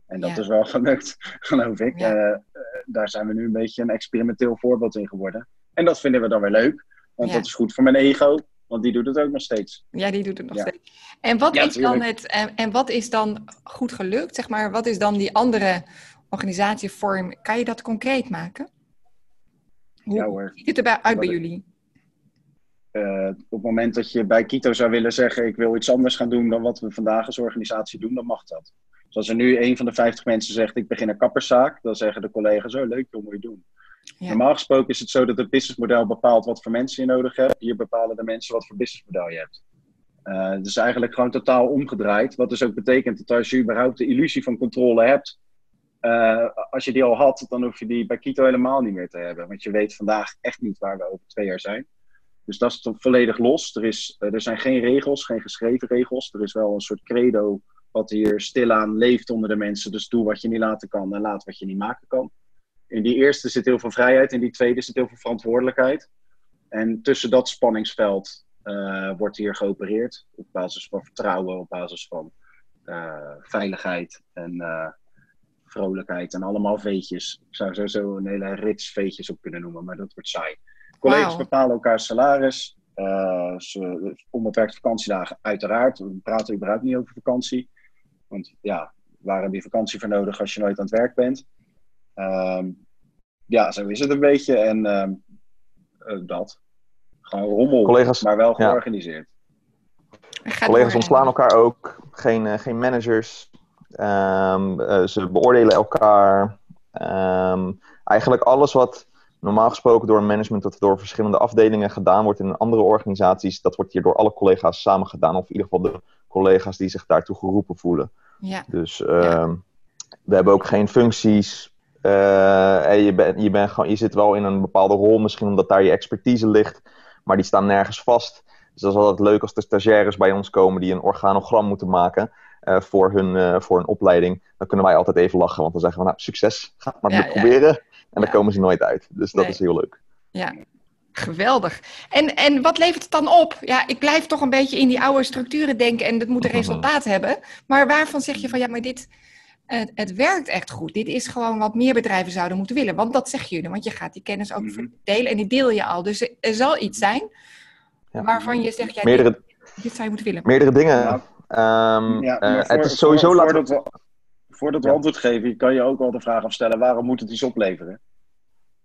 En dat Ja. is wel *laughs* gelukt, geloof ik. Ja. Eh, eh, daar zijn we nu een beetje een experimenteel voorbeeld in geworden. En dat vinden we dan weer leuk. Want Ja. dat is goed voor mijn ego. Want die doet het ook nog steeds. Ja, die doet het nog Ja. steeds. En wat, Ja, is dan het, en, en wat is dan goed gelukt? Zeg maar, wat is dan die andere organisatievorm? Kan je dat concreet maken? Hoe Ja hoor. ziet het erbij uit Wat bij jullie? Eh, op het moment dat je bij Kito zou willen zeggen: Ik wil iets anders gaan doen dan wat we vandaag als organisatie doen, dan mag dat. Dus als er nu een van de 50 mensen zegt: Ik begin een kapperszaak, dan zeggen de collega's: Zo leuk, hoe moet je doen? Normaal gesproken is het zo dat het businessmodel bepaalt wat voor mensen je nodig hebt. Hier bepalen de mensen wat voor businessmodel je hebt. Eh dus eigenlijk gewoon totaal omgedraaid. Wat dus ook betekent dat als je überhaupt de illusie van controle hebt, eh, als je die al had, dan hoef je die bij Kito helemaal niet meer te hebben. Want je weet vandaag echt niet waar we over twee jaar zijn. Dus dat is volledig los. Er, is, eh, er zijn geen regels, geen geschreven regels. Er is wel een soort credo wat hier stilaan leeft onder de mensen. Dus doe wat je niet laten kan en laat wat je niet maken kan. In die eerste zit heel veel vrijheid, in die tweede zit heel veel verantwoordelijkheid. En tussen dat spanningsveld eh, wordt hier geopereerd. Op basis van vertrouwen, op basis van eh, veiligheid en eh, vrolijkheid. En allemaal veetjes. Ik zou sowieso een hele rits veetjes op kunnen noemen, maar dat wordt saai. Collega's bepalen elkaar salaris. ze, onbeperkt vakantiedagen, uiteraard. We praten überhaupt niet over vakantie. Want ja, waar heb je vakantie voor nodig als je nooit aan het werk bent? Ehm, ja, zo is het een beetje. En ehm, eh, dat. Gewoon rommel, Collega's- maar wel ja. georganiseerd. Ga Collega's ontslaan elkaar ook. Geen, eh, geen managers. Ehm, eh, ze beoordelen elkaar. Ehm, eigenlijk alles wat normaal gesproken door een management of door verschillende afdelingen gedaan wordt in andere organisaties, dat wordt hier door alle collega's samen gedaan. Of in ieder geval de collega's die zich daartoe geroepen voelen. Ja, Dus ehm, we hebben ook geen functies. Eh, en je, bent je, bent gewoon, je zit wel in een bepaalde rol, misschien omdat daar je expertise ligt, maar die staan nergens vast. Dus dat is altijd leuk als er stagiaires bij ons komen die een organogram moeten maken eh, voor, hun, eh, voor een opleiding. Dan kunnen wij altijd even lachen, want dan zeggen we, nou, succes, ga het maar Ja, weer ja. proberen. En dan komen ze nooit uit. Dus dat Nee. is heel leuk. ja. Geweldig. En, en wat levert het dan op? Ja, ik blijf toch een beetje in die oude structuren denken en dat moet een *laughs* resultaat hebben. Maar waarvan zeg je van ja, maar dit, eh, het werkt echt goed. Dit is gewoon wat meer bedrijven zouden moeten willen. Want dat zeggen jullie, want je gaat die kennis ook Mhm. delen en die deel je al. Dus er, zal iets zijn Ja. waarvan je zegt, ja, Meerdere, dit, dit zou je moeten willen. meerdere dingen. Ehm, Ja, eh, voor- het is sowieso... voor- laten voordat we, voordat we Ja. antwoord geven, kan je ook wel de vraag afstellen: waarom moet het iets opleveren?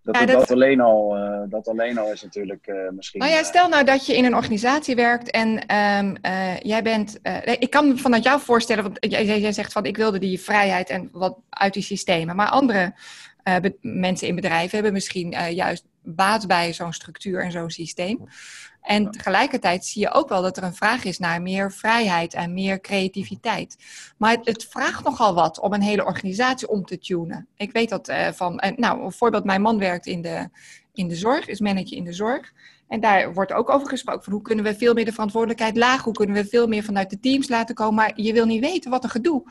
Dat, Ja, dat, dat- alleen, al, eh, dat alleen al is natuurlijk eh, misschien. Nou ja, eh, stel nou dat je in een organisatie werkt en ehm, eh, jij bent. ik kan me vanuit jou voorstellen, want jij, jij zegt van ik wilde die vrijheid en wat uit die systemen. Maar andere mensen in bedrijven hebben misschien juist baat bij zo'n structuur en zo'n systeem. En tegelijkertijd zie je ook wel dat er een vraag is naar meer vrijheid en meer creativiteit. Maar het, het vraagt nogal wat om een hele organisatie om te tunen. Ik weet dat eh, van, en nou, een voorbeeld, mijn man werkt in de, in de zorg, is manager in de zorg. En daar wordt ook over gesproken van hoe kunnen we veel meer de verantwoordelijkheid laag, hoe kunnen we veel meer vanuit de teams laten komen. Maar je wil niet weten wat een gedoe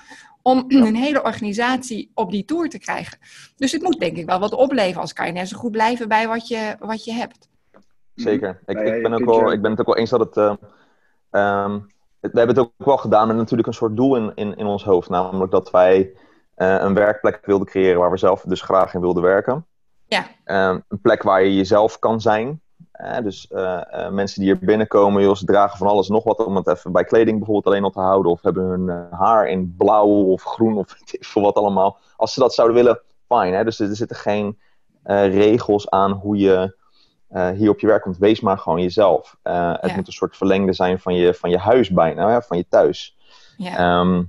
om een hele organisatie op die tour te krijgen. Dus het moet denk ik wel wat opleveren, als kan je net zo goed blijven bij wat je, wat je hebt. Zeker. Ik, ben ook wel, ik ben het ook wel eens dat het. eh, ehm, het- we hebben het ook wel gedaan met natuurlijk een soort doel in, in, in ons hoofd. Namelijk dat wij eh, een werkplek wilden creëren waar we zelf dus graag in wilden werken. Ja. Ehm, een plek waar je jezelf kan zijn. Eh, dus eh, eh, mensen die hier binnenkomen, joh, ze dragen van alles nog wat om het even bij kleding bijvoorbeeld alleen al te houden. Of hebben hun haar in blauw of groen of *laughs* veel wat allemaal. Als ze dat zouden willen, fijn. Hè? Dus er zitten geen eh, regels aan hoe je eh, hier op je werk komt. Wees maar gewoon jezelf. Eh, Het moet een soort verlengde zijn van je, van je huis bijna, hè? van je thuis. Ja, Ehm,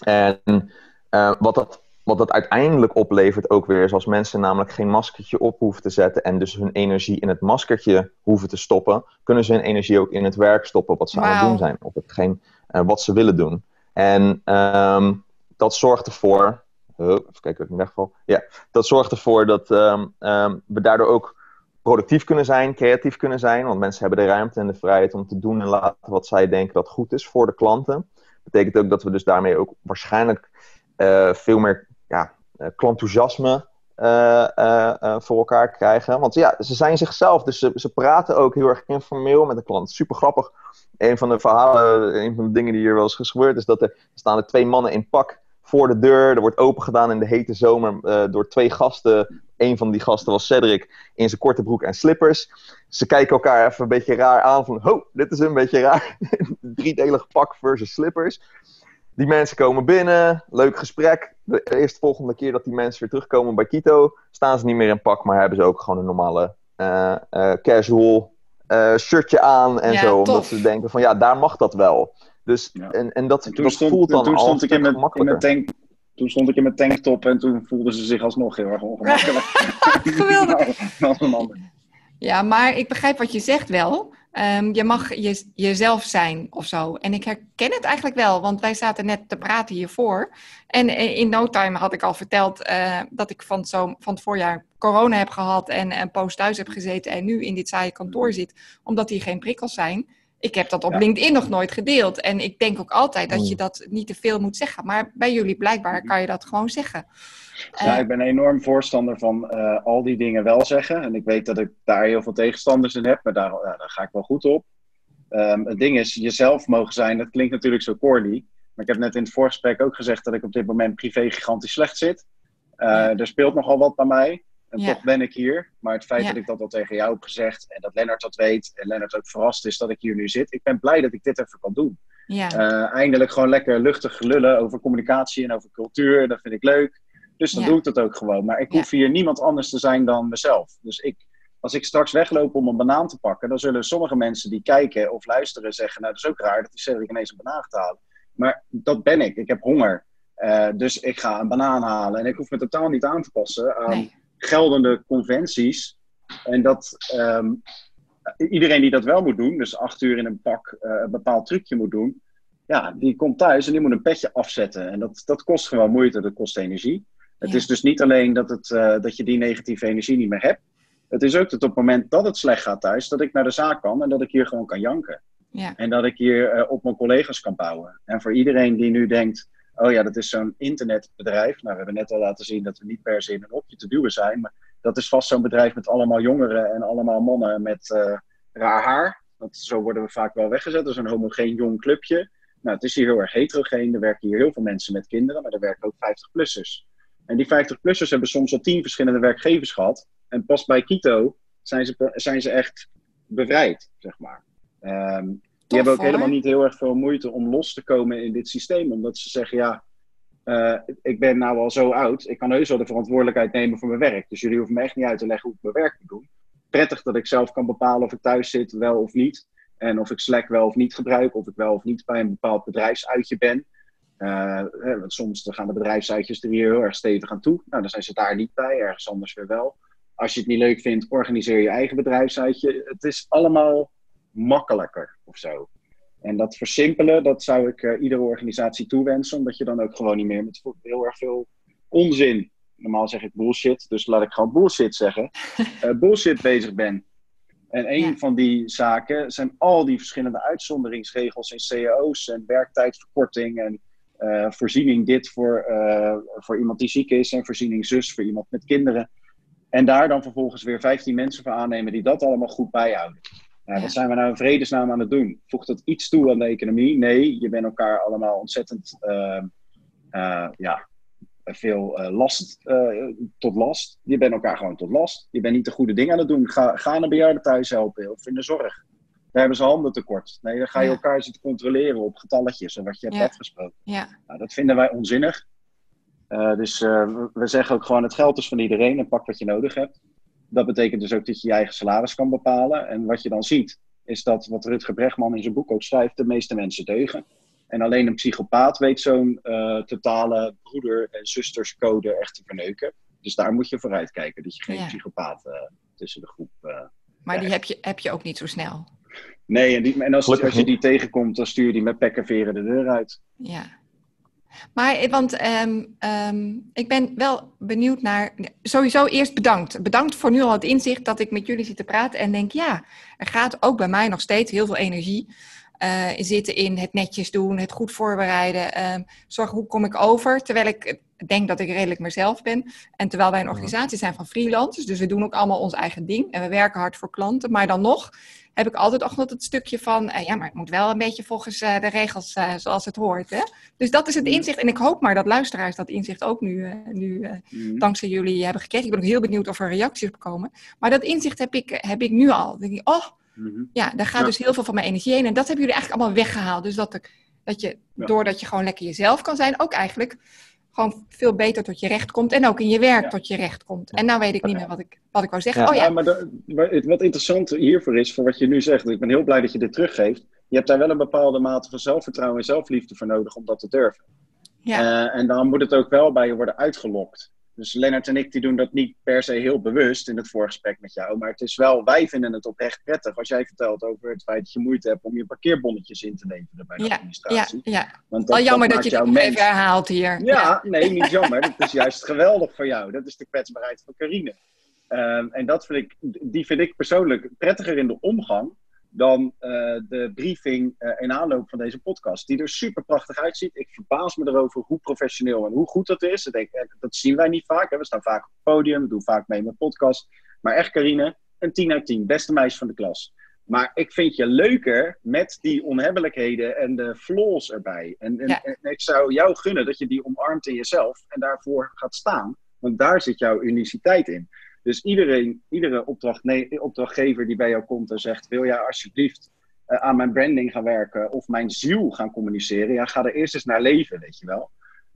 en eh, wat, dat, wat dat uiteindelijk oplevert ook weer is als mensen namelijk geen maskertje op hoeven te zetten en dus hun energie in het maskertje hoeven te stoppen, kunnen ze hun energie ook in het werk stoppen wat ze aan het doen zijn. Of hetgeen wat ze willen doen. En ehm, dat zorgt ervoor. Oh, even kijken of ik niet wegval. Ja, dat zorgt ervoor dat ehm, we daardoor ook productief kunnen zijn, creatief kunnen zijn. Want mensen hebben de ruimte en de vrijheid om te doen en laten wat zij denken dat goed is voor de klanten. Betekent ook dat we dus daarmee ook waarschijnlijk eh, veel meer ja, eh, eh, voor elkaar krijgen. Want ja, ze zijn zichzelf, dus ze, praten ook heel erg informeel met de klant. Super grappig. Een van de verhalen, een van de dingen die hier wel eens gebeurd, is dat er staan er twee mannen in pak voor de deur. Er wordt open gedaan in de hete zomer eh, door twee gasten. Een van die gasten was Cedric in zijn korte broek en slippers. Ze kijken elkaar even een beetje raar aan van, ho, dit is een beetje raar. *laughs* Driedelig pak versus slippers. Die mensen komen binnen, leuk gesprek. De eerste volgende keer dat die mensen weer terugkomen bij Quito, staan ze niet meer in pak, maar hebben ze ook gewoon een normale eh, eh, casual shirtje aan en Ja, zo. Omdat ze denken van, ja, daar mag dat wel. Dus, Ja. en, en dat, En toen dat stond, voelt dan toen al stond ik in mijn, in gemakkelijker. mijn tank. Toen stond ik in mijn tanktop en toen voelden ze zich alsnog heel erg ongemakkelijk. *laughs* *laughs* Geweldig. Nou. Ja, maar ik begrijp wat je zegt wel. Ehm, je mag je, jezelf zijn of zo. En ik herken het eigenlijk wel, want wij zaten net te praten hiervoor. En in no time had ik al verteld eh, dat ik van, zo, van het voorjaar corona heb gehad en een poos thuis heb gezeten en nu in dit saaie kantoor zit, omdat hier geen prikkels zijn. Ik heb dat op Ja. LinkedIn nog nooit gedeeld. En ik denk ook altijd dat je Mm. dat niet te veel moet zeggen. Maar bij jullie blijkbaar kan je dat gewoon zeggen. Ja, Eh, ik ben enorm voorstander van eh, al die dingen wel zeggen. En ik weet dat ik daar heel veel tegenstanders in heb, maar daar, ja, daar ga ik wel goed op. Ehm, het ding is, jezelf mogen zijn, dat klinkt natuurlijk zo corny. Maar ik heb net in het voorgesprek ook gezegd dat ik op dit moment privé gigantisch slecht zit. Eh, Ja. Er speelt nogal wat bij mij. En Ja. toch ben ik hier. Maar het feit Ja. dat ik dat al tegen jou heb gezegd en dat Lennart dat weet en Lennart ook verrast is dat ik hier nu zit. Ik ben blij dat ik dit even kan doen. ja. Eh, eindelijk gewoon lekker luchtig lullen over communicatie en over cultuur. Dat vind ik leuk. Dus dan doe ik dat ook gewoon. Maar ik hoef hier niemand anders te zijn dan mezelf. Dus ik, als ik straks wegloop om een banaan te pakken, dan zullen sommige mensen die kijken of luisteren zeggen: Nou, dat is ook raar dat die Cedric ineens een banaan gaat halen. Maar dat ben ik. Ik heb honger. Eh, dus ik ga een banaan halen. En ik hoef me totaal niet aan te passen aan Nee. Geldende conventies. En dat ehm, iedereen die dat wel moet doen, dus acht uur in een pak eh, een bepaald trucje moet doen, ja, die komt thuis en die moet een petje afzetten. En dat, dat kost gewoon moeite, dat kost energie. Het Ja. is dus niet alleen dat, het, eh, dat je die negatieve energie niet meer hebt. Het is ook dat op het moment dat het slecht gaat thuis, dat ik naar de zaak kan en dat ik hier gewoon kan janken. Ja. En dat ik hier eh, op mijn collega's kan bouwen. En voor iedereen die nu denkt, oh ja, dat is zo'n internetbedrijf. Nou, we hebben net al laten zien dat we niet per se in een hokje te duwen zijn. Maar dat is vast zo'n bedrijf met allemaal jongeren en allemaal mannen met eh, raar haar. Want zo worden we vaak wel weggezet als een homogeen jong clubje. Nou, het is hier heel erg heterogeen. Er werken hier heel veel mensen met kinderen, maar er werken ook 50-plussers. En die 50-plussers hebben soms al tien verschillende werkgevers gehad. En pas bij Kito zijn ze, zijn ze echt bevrijd, zeg maar. Ehm, die hebben ook helemaal niet heel erg veel moeite om los te komen in dit systeem. Omdat ze zeggen, ja, uh, ik ben nou al zo oud, ik kan heus wel de verantwoordelijkheid nemen voor mijn werk. Dus jullie hoeven me echt niet uit te leggen hoe ik mijn werk moet doen. Prettig dat ik zelf kan bepalen of ik thuis zit, wel of niet. En of ik Slack wel of niet gebruik, of ik wel of niet bij een bepaald bedrijfsuitje ben. Uh, want soms gaan de bedrijfsuitjes er hier heel erg stevig aan toe. Nou, dan zijn ze daar niet bij, ergens anders weer wel. Als je het niet leuk vindt, organiseer je eigen bedrijfsuitje. Het is allemaal makkelijker of zo. En dat versimpelen, dat zou ik uh, iedere organisatie toewensen, omdat je dan ook gewoon niet meer met heel erg veel onzin, normaal zeg ik bullshit, dus laat ik gewoon bullshit zeggen, uh, *laughs* bullshit bezig ben. En een van die zaken zijn al die verschillende uitzonderingsregels in cao's en werktijdverkorting en uh, voorziening dit voor, voor iemand die ziek is en voorziening zus voor iemand met kinderen. En daar dan vervolgens weer 15 mensen voor aannemen die dat allemaal goed bijhouden. Wat zijn we nou in vredesnaam aan het doen? Voegt dat iets toe aan de economie? Nee, je bent elkaar allemaal ontzettend uh, uh, ja, veel uh, last tot last. Je bent elkaar gewoon tot last. Je bent niet de goede dingen aan het doen. Ga, ga een bejaarde thuis helpen of in de zorg. Daar hebben ze handen tekort. Nee, dan ga je elkaar zitten controleren op getalletjes en wat je hebt ja. afgesproken. Ja. Nou, dat vinden wij onzinnig. dus we zeggen ook gewoon: het geld is van iedereen en pak wat je nodig hebt dat betekent dus ook dat je je eigen salaris kan bepalen. En wat je dan ziet, is dat wat Rutger Bregman in zijn boek ook schrijft, de meeste mensen deugen. En alleen een psychopaat weet zo'n uh, totale broeder- en zusterscode echt te verneuken. Dus daar moet je vooruit kijken, dat je geen ja. psychopaat uh, tussen de groep. Uh, maar die heb je, heb je ook niet zo snel. Nee, en, die, en als, als, je die tegenkomt, dan stuur je die met pek en veren de deur uit. Ja, maar, want um, um, ik ben wel benieuwd naar. Sowieso eerst bedankt. Bedankt voor nu al het inzicht dat ik met jullie zit te praten en denk: ja, er gaat ook bij mij nog steeds heel veel energie uh, zitten in het netjes doen, het goed voorbereiden. Um, zorgen hoe kom ik over. Terwijl ik denk dat ik redelijk mezelf ben. En terwijl wij een organisatie zijn van freelancers, dus we doen ook allemaal ons eigen ding en we werken hard voor klanten. Maar dan nog heb ik altijd ook nog het stukje van, uh, ja, maar het moet wel een beetje volgens uh, de regels uh, zoals het hoort. Hè? Dus dat is het inzicht. En ik hoop maar dat luisteraars dat inzicht ook nu, nu mm. dankzij jullie hebben gekregen. Ik ben ook heel benieuwd of er reacties op komen. Maar dat inzicht heb ik, heb ik nu al. Dan denk ik, oh, mm-hmm. ja, daar gaat ja. dus heel veel van mijn energie heen. En dat hebben jullie eigenlijk allemaal weggehaald. Dus dat, ik, dat je, ja. doordat je gewoon lekker jezelf kan zijn, ook eigenlijk gewoon veel beter tot je recht komt. En ook in je werk ja. tot je recht komt. En nou weet ik niet meer wat ik, wat ik wou zeggen. Ja, oh, ja. maar de, wat interessant hiervoor is, voor wat je nu zegt, ik ben heel blij dat je dit teruggeeft. Je hebt daar wel een bepaalde mate van zelfvertrouwen en zelfliefde voor nodig om dat te durven. Ja. Uh, en dan moet het ook wel bij je worden uitgelokt. Dus Lennart en ik die doen dat niet per se heel bewust in het voorgesprek met jou. Maar het is wel, wij vinden het oprecht prettig als jij vertelt over het feit dat je moeite hebt om je parkeerbonnetjes in te leveren bij de ja, administratie. Ja, ja. Want dat, Al jammer dat, dat je het mens... even herhaalt hier. Ja, ja, nee, niet jammer. dat is juist geweldig voor jou. Dat is de kwetsbaarheid van Carine. Um, en dat vind ik, die vind ik persoonlijk prettiger in de omgang dan uh, de briefing uh, in aanloop van deze podcast. Die er super prachtig uitziet. Ik verbaas me erover hoe professioneel en hoe goed dat is. Ik denk, eh, dat zien wij niet vaak. Hè. We staan vaak op het podium, we doen vaak mee met podcast. Maar echt, Carine, een 10 uit 10. Beste meisje van de klas. Maar ik vind je leuker met die onhebbelijkheden en de flaws erbij. En, en, ja. en ik zou jou gunnen dat je die omarmt in jezelf en daarvoor gaat staan. Want daar zit jouw uniciteit in. Dus iedereen, iedere opdracht, nee, opdrachtgever die bij jou komt en zegt: Wil jij alsjeblieft uh, aan mijn branding gaan werken of mijn ziel gaan communiceren? Ja, ga er eerst eens naar leven, weet je wel.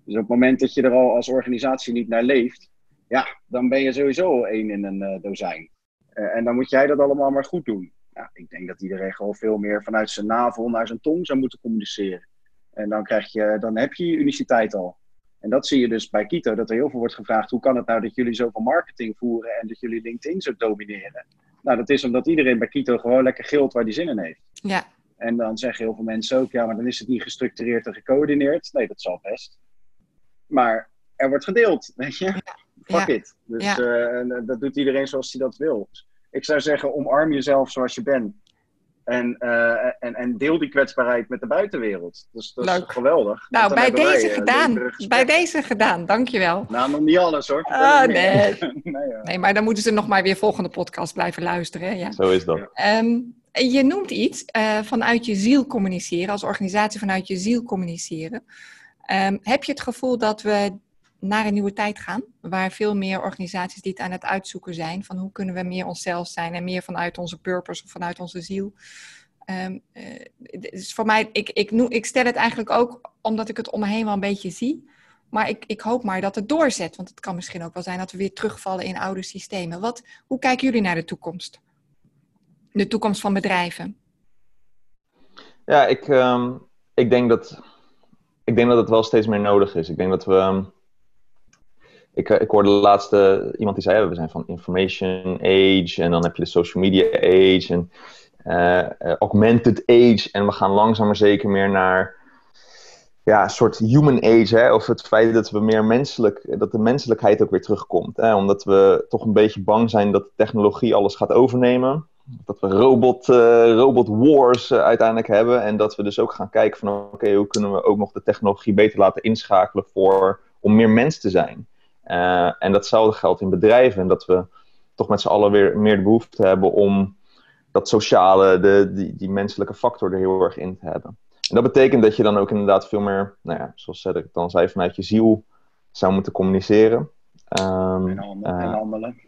Dus op het moment dat je er al als organisatie niet naar leeft, ja, dan ben je sowieso één in een uh, dozijn. Uh, en dan moet jij dat allemaal maar goed doen. Nou, ik denk dat iedereen gewoon veel meer vanuit zijn navel naar zijn tong zou moeten communiceren. En dan, krijg je, dan heb je je uniciteit al. En dat zie je dus bij Kito, dat er heel veel wordt gevraagd: hoe kan het nou dat jullie zoveel marketing voeren en dat jullie LinkedIn zo domineren? Nou, dat is omdat iedereen bij Kito gewoon lekker gilt waar die zin in heeft. Ja. En dan zeggen heel veel mensen ook: ja, maar dan is het niet gestructureerd en gecoördineerd. Nee, dat zal best. Maar er wordt gedeeld, weet je? Ja. Fuck ja. it. Dus ja. uh, dat doet iedereen zoals hij dat wil. Ik zou zeggen: omarm jezelf zoals je bent. En, uh, en, en deel die kwetsbaarheid met de buitenwereld. Dus dat Leuk. is geweldig. Nou, bij deze wij, gedaan. Bij deze gedaan, dankjewel. Nou, nog niet alles hoor. Oh, nee. *laughs* nee, ja. nee, maar dan moeten ze nog maar weer volgende podcast blijven luisteren. Ja. Zo is dat. Um, je noemt iets uh, vanuit je ziel communiceren, als organisatie vanuit je ziel communiceren. Um, heb je het gevoel dat we naar een nieuwe tijd gaan, waar veel meer organisaties dit aan het uitzoeken zijn van hoe kunnen we meer onszelf zijn en meer vanuit onze purpose of vanuit onze ziel Um, dus voor mij, ik, ik, ik stel het eigenlijk ook omdat ik het om me heen wel een beetje zie. Maar ik, ik hoop maar dat het doorzet. Want het kan misschien ook wel zijn dat we weer terugvallen in oude systemen. Wat, hoe kijken jullie naar de toekomst? De toekomst van bedrijven? Ja, ik, ehm, ik, denk dat, ik denk dat het wel steeds meer nodig is. Ik denk dat we. Ik, ik hoorde de laatste iemand die zei: we zijn van information age en dan heb je de social media age en uh, augmented age. En we gaan langzaam maar zeker meer naar ja, een soort human age, hè? of het feit dat we meer menselijk, dat de menselijkheid ook weer terugkomt. Hè? Omdat we toch een beetje bang zijn dat technologie alles gaat overnemen. Dat we robot, robot wars uiteindelijk hebben. En dat we dus ook gaan kijken van oké, hoe kunnen we ook nog de technologie beter laten inschakelen voor, om meer mens te zijn. Uh, en datzelfde geldt in bedrijven. En dat we toch met z'n allen weer meer de behoefte hebben om dat sociale, de, die, die menselijke factor er heel erg in te hebben. En dat betekent dat je dan ook inderdaad veel meer, nou ja, zoals Cedric dan zei, vanuit je ziel zou moeten communiceren. Um, en, handelen, en, handelen.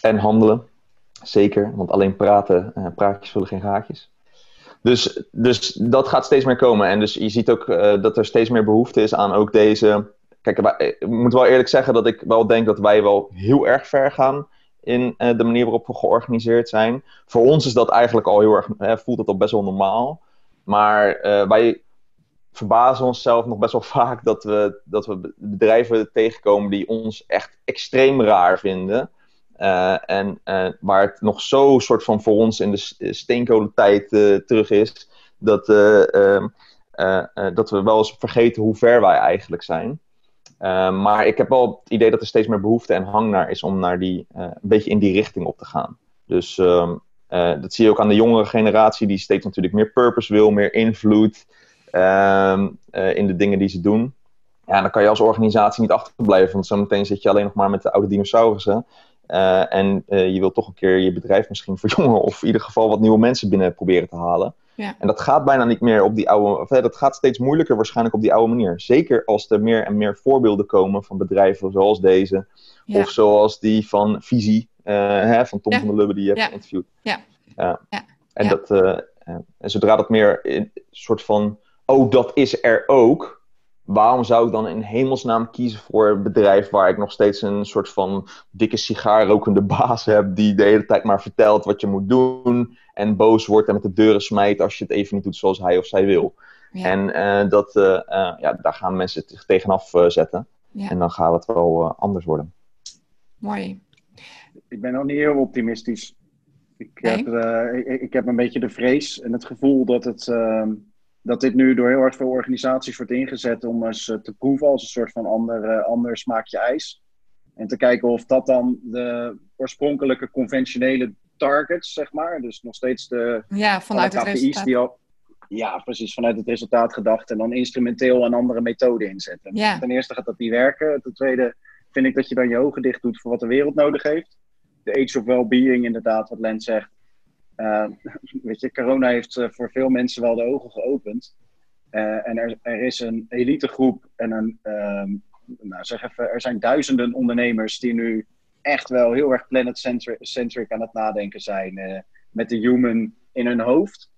En handelen. Zeker, want alleen praten, uh, praatjes vullen geen gaatjes. Dus, dus dat gaat steeds meer komen. En dus je ziet ook uh, dat er steeds meer behoefte is aan ook deze. Kijk, ik moet wel eerlijk zeggen dat ik wel denk dat wij wel heel erg ver gaan in uh, de manier waarop we georganiseerd zijn. Voor ons is dat eigenlijk al heel erg, voelt het al best wel normaal. Maar wij verbazen onszelf nog best wel *laughs* vaak dat we, dat we bedrijven tegenkomen die ons echt extreem raar vinden. Uh, en waar het nog zo soort van voor ons in de steenkolentijd terug is, dat, ehm, dat we wel eens vergeten hoe ver wij eigenlijk zijn. Maar ik heb wel het idee dat er steeds meer behoefte en hang naar is om naar die, een beetje in die richting op te gaan. Dus um, dat zie je ook aan de jongere generatie, die steeds natuurlijk meer purpose wil, meer invloed um, in de dingen die ze doen. Ja, dan kan je als organisatie niet achterblijven, want zometeen zit je alleen nog maar met de oude dinosaurussen. En je wilt toch een keer je bedrijf misschien *laughs* verjongen of in ieder geval wat nieuwe mensen binnen proberen te halen. Ja. En dat gaat bijna niet meer op die oude, of, dat gaat steeds moeilijker waarschijnlijk op die oude manier. Zeker als er meer en meer voorbeelden komen van bedrijven zoals deze. Ja. Of zoals die van Visie, uh, hè, van Tom ja. van der Lubbe die je hebt geïnterviewd. Ja. ja. En, Dat, en zodra dat meer een soort van, oh dat is er ook, waarom zou ik dan in hemelsnaam kiezen voor een bedrijf waar ik nog steeds een soort van dikke sigaarrokende *laughs* baas heb die de hele tijd maar vertelt wat je moet doen en boos wordt en met de deuren smijt als je het even niet doet zoals hij of zij wil. Ja. En uh, dat, uh, uh, ja, daar gaan mensen zich tegenaf zetten. Ja. En dan gaat het wel anders worden. Mooi. Ik ben nog niet heel optimistisch. Ik, nee? heb, ik, ik, heb een beetje de vrees en het gevoel dat het ehm, dat dit nu door heel erg veel organisaties wordt ingezet om eens te proeven als een soort van ander, uh, ander smaakje ijs. En te kijken of dat dan de oorspronkelijke conventionele targets, zeg maar, dus nog steeds de ja, vanuit het resultaat. Die al, ja, precies, vanuit het resultaat gedacht en dan instrumenteel een andere methode inzetten. Ja. Ten eerste gaat dat niet werken. Ten tweede vind ik dat je dan je ogen dicht doet voor wat de wereld nodig heeft. De age of well-being, inderdaad, wat Lens zegt. Uh, *laughs* weet je, corona heeft uh, voor veel mensen wel de ogen geopend. Uh, en er, er, is een elitegroep en een, nou zeg even, er zijn duizenden ondernemers die nu echt wel heel erg planet-centric aan het nadenken zijn. met de human in hun hoofd.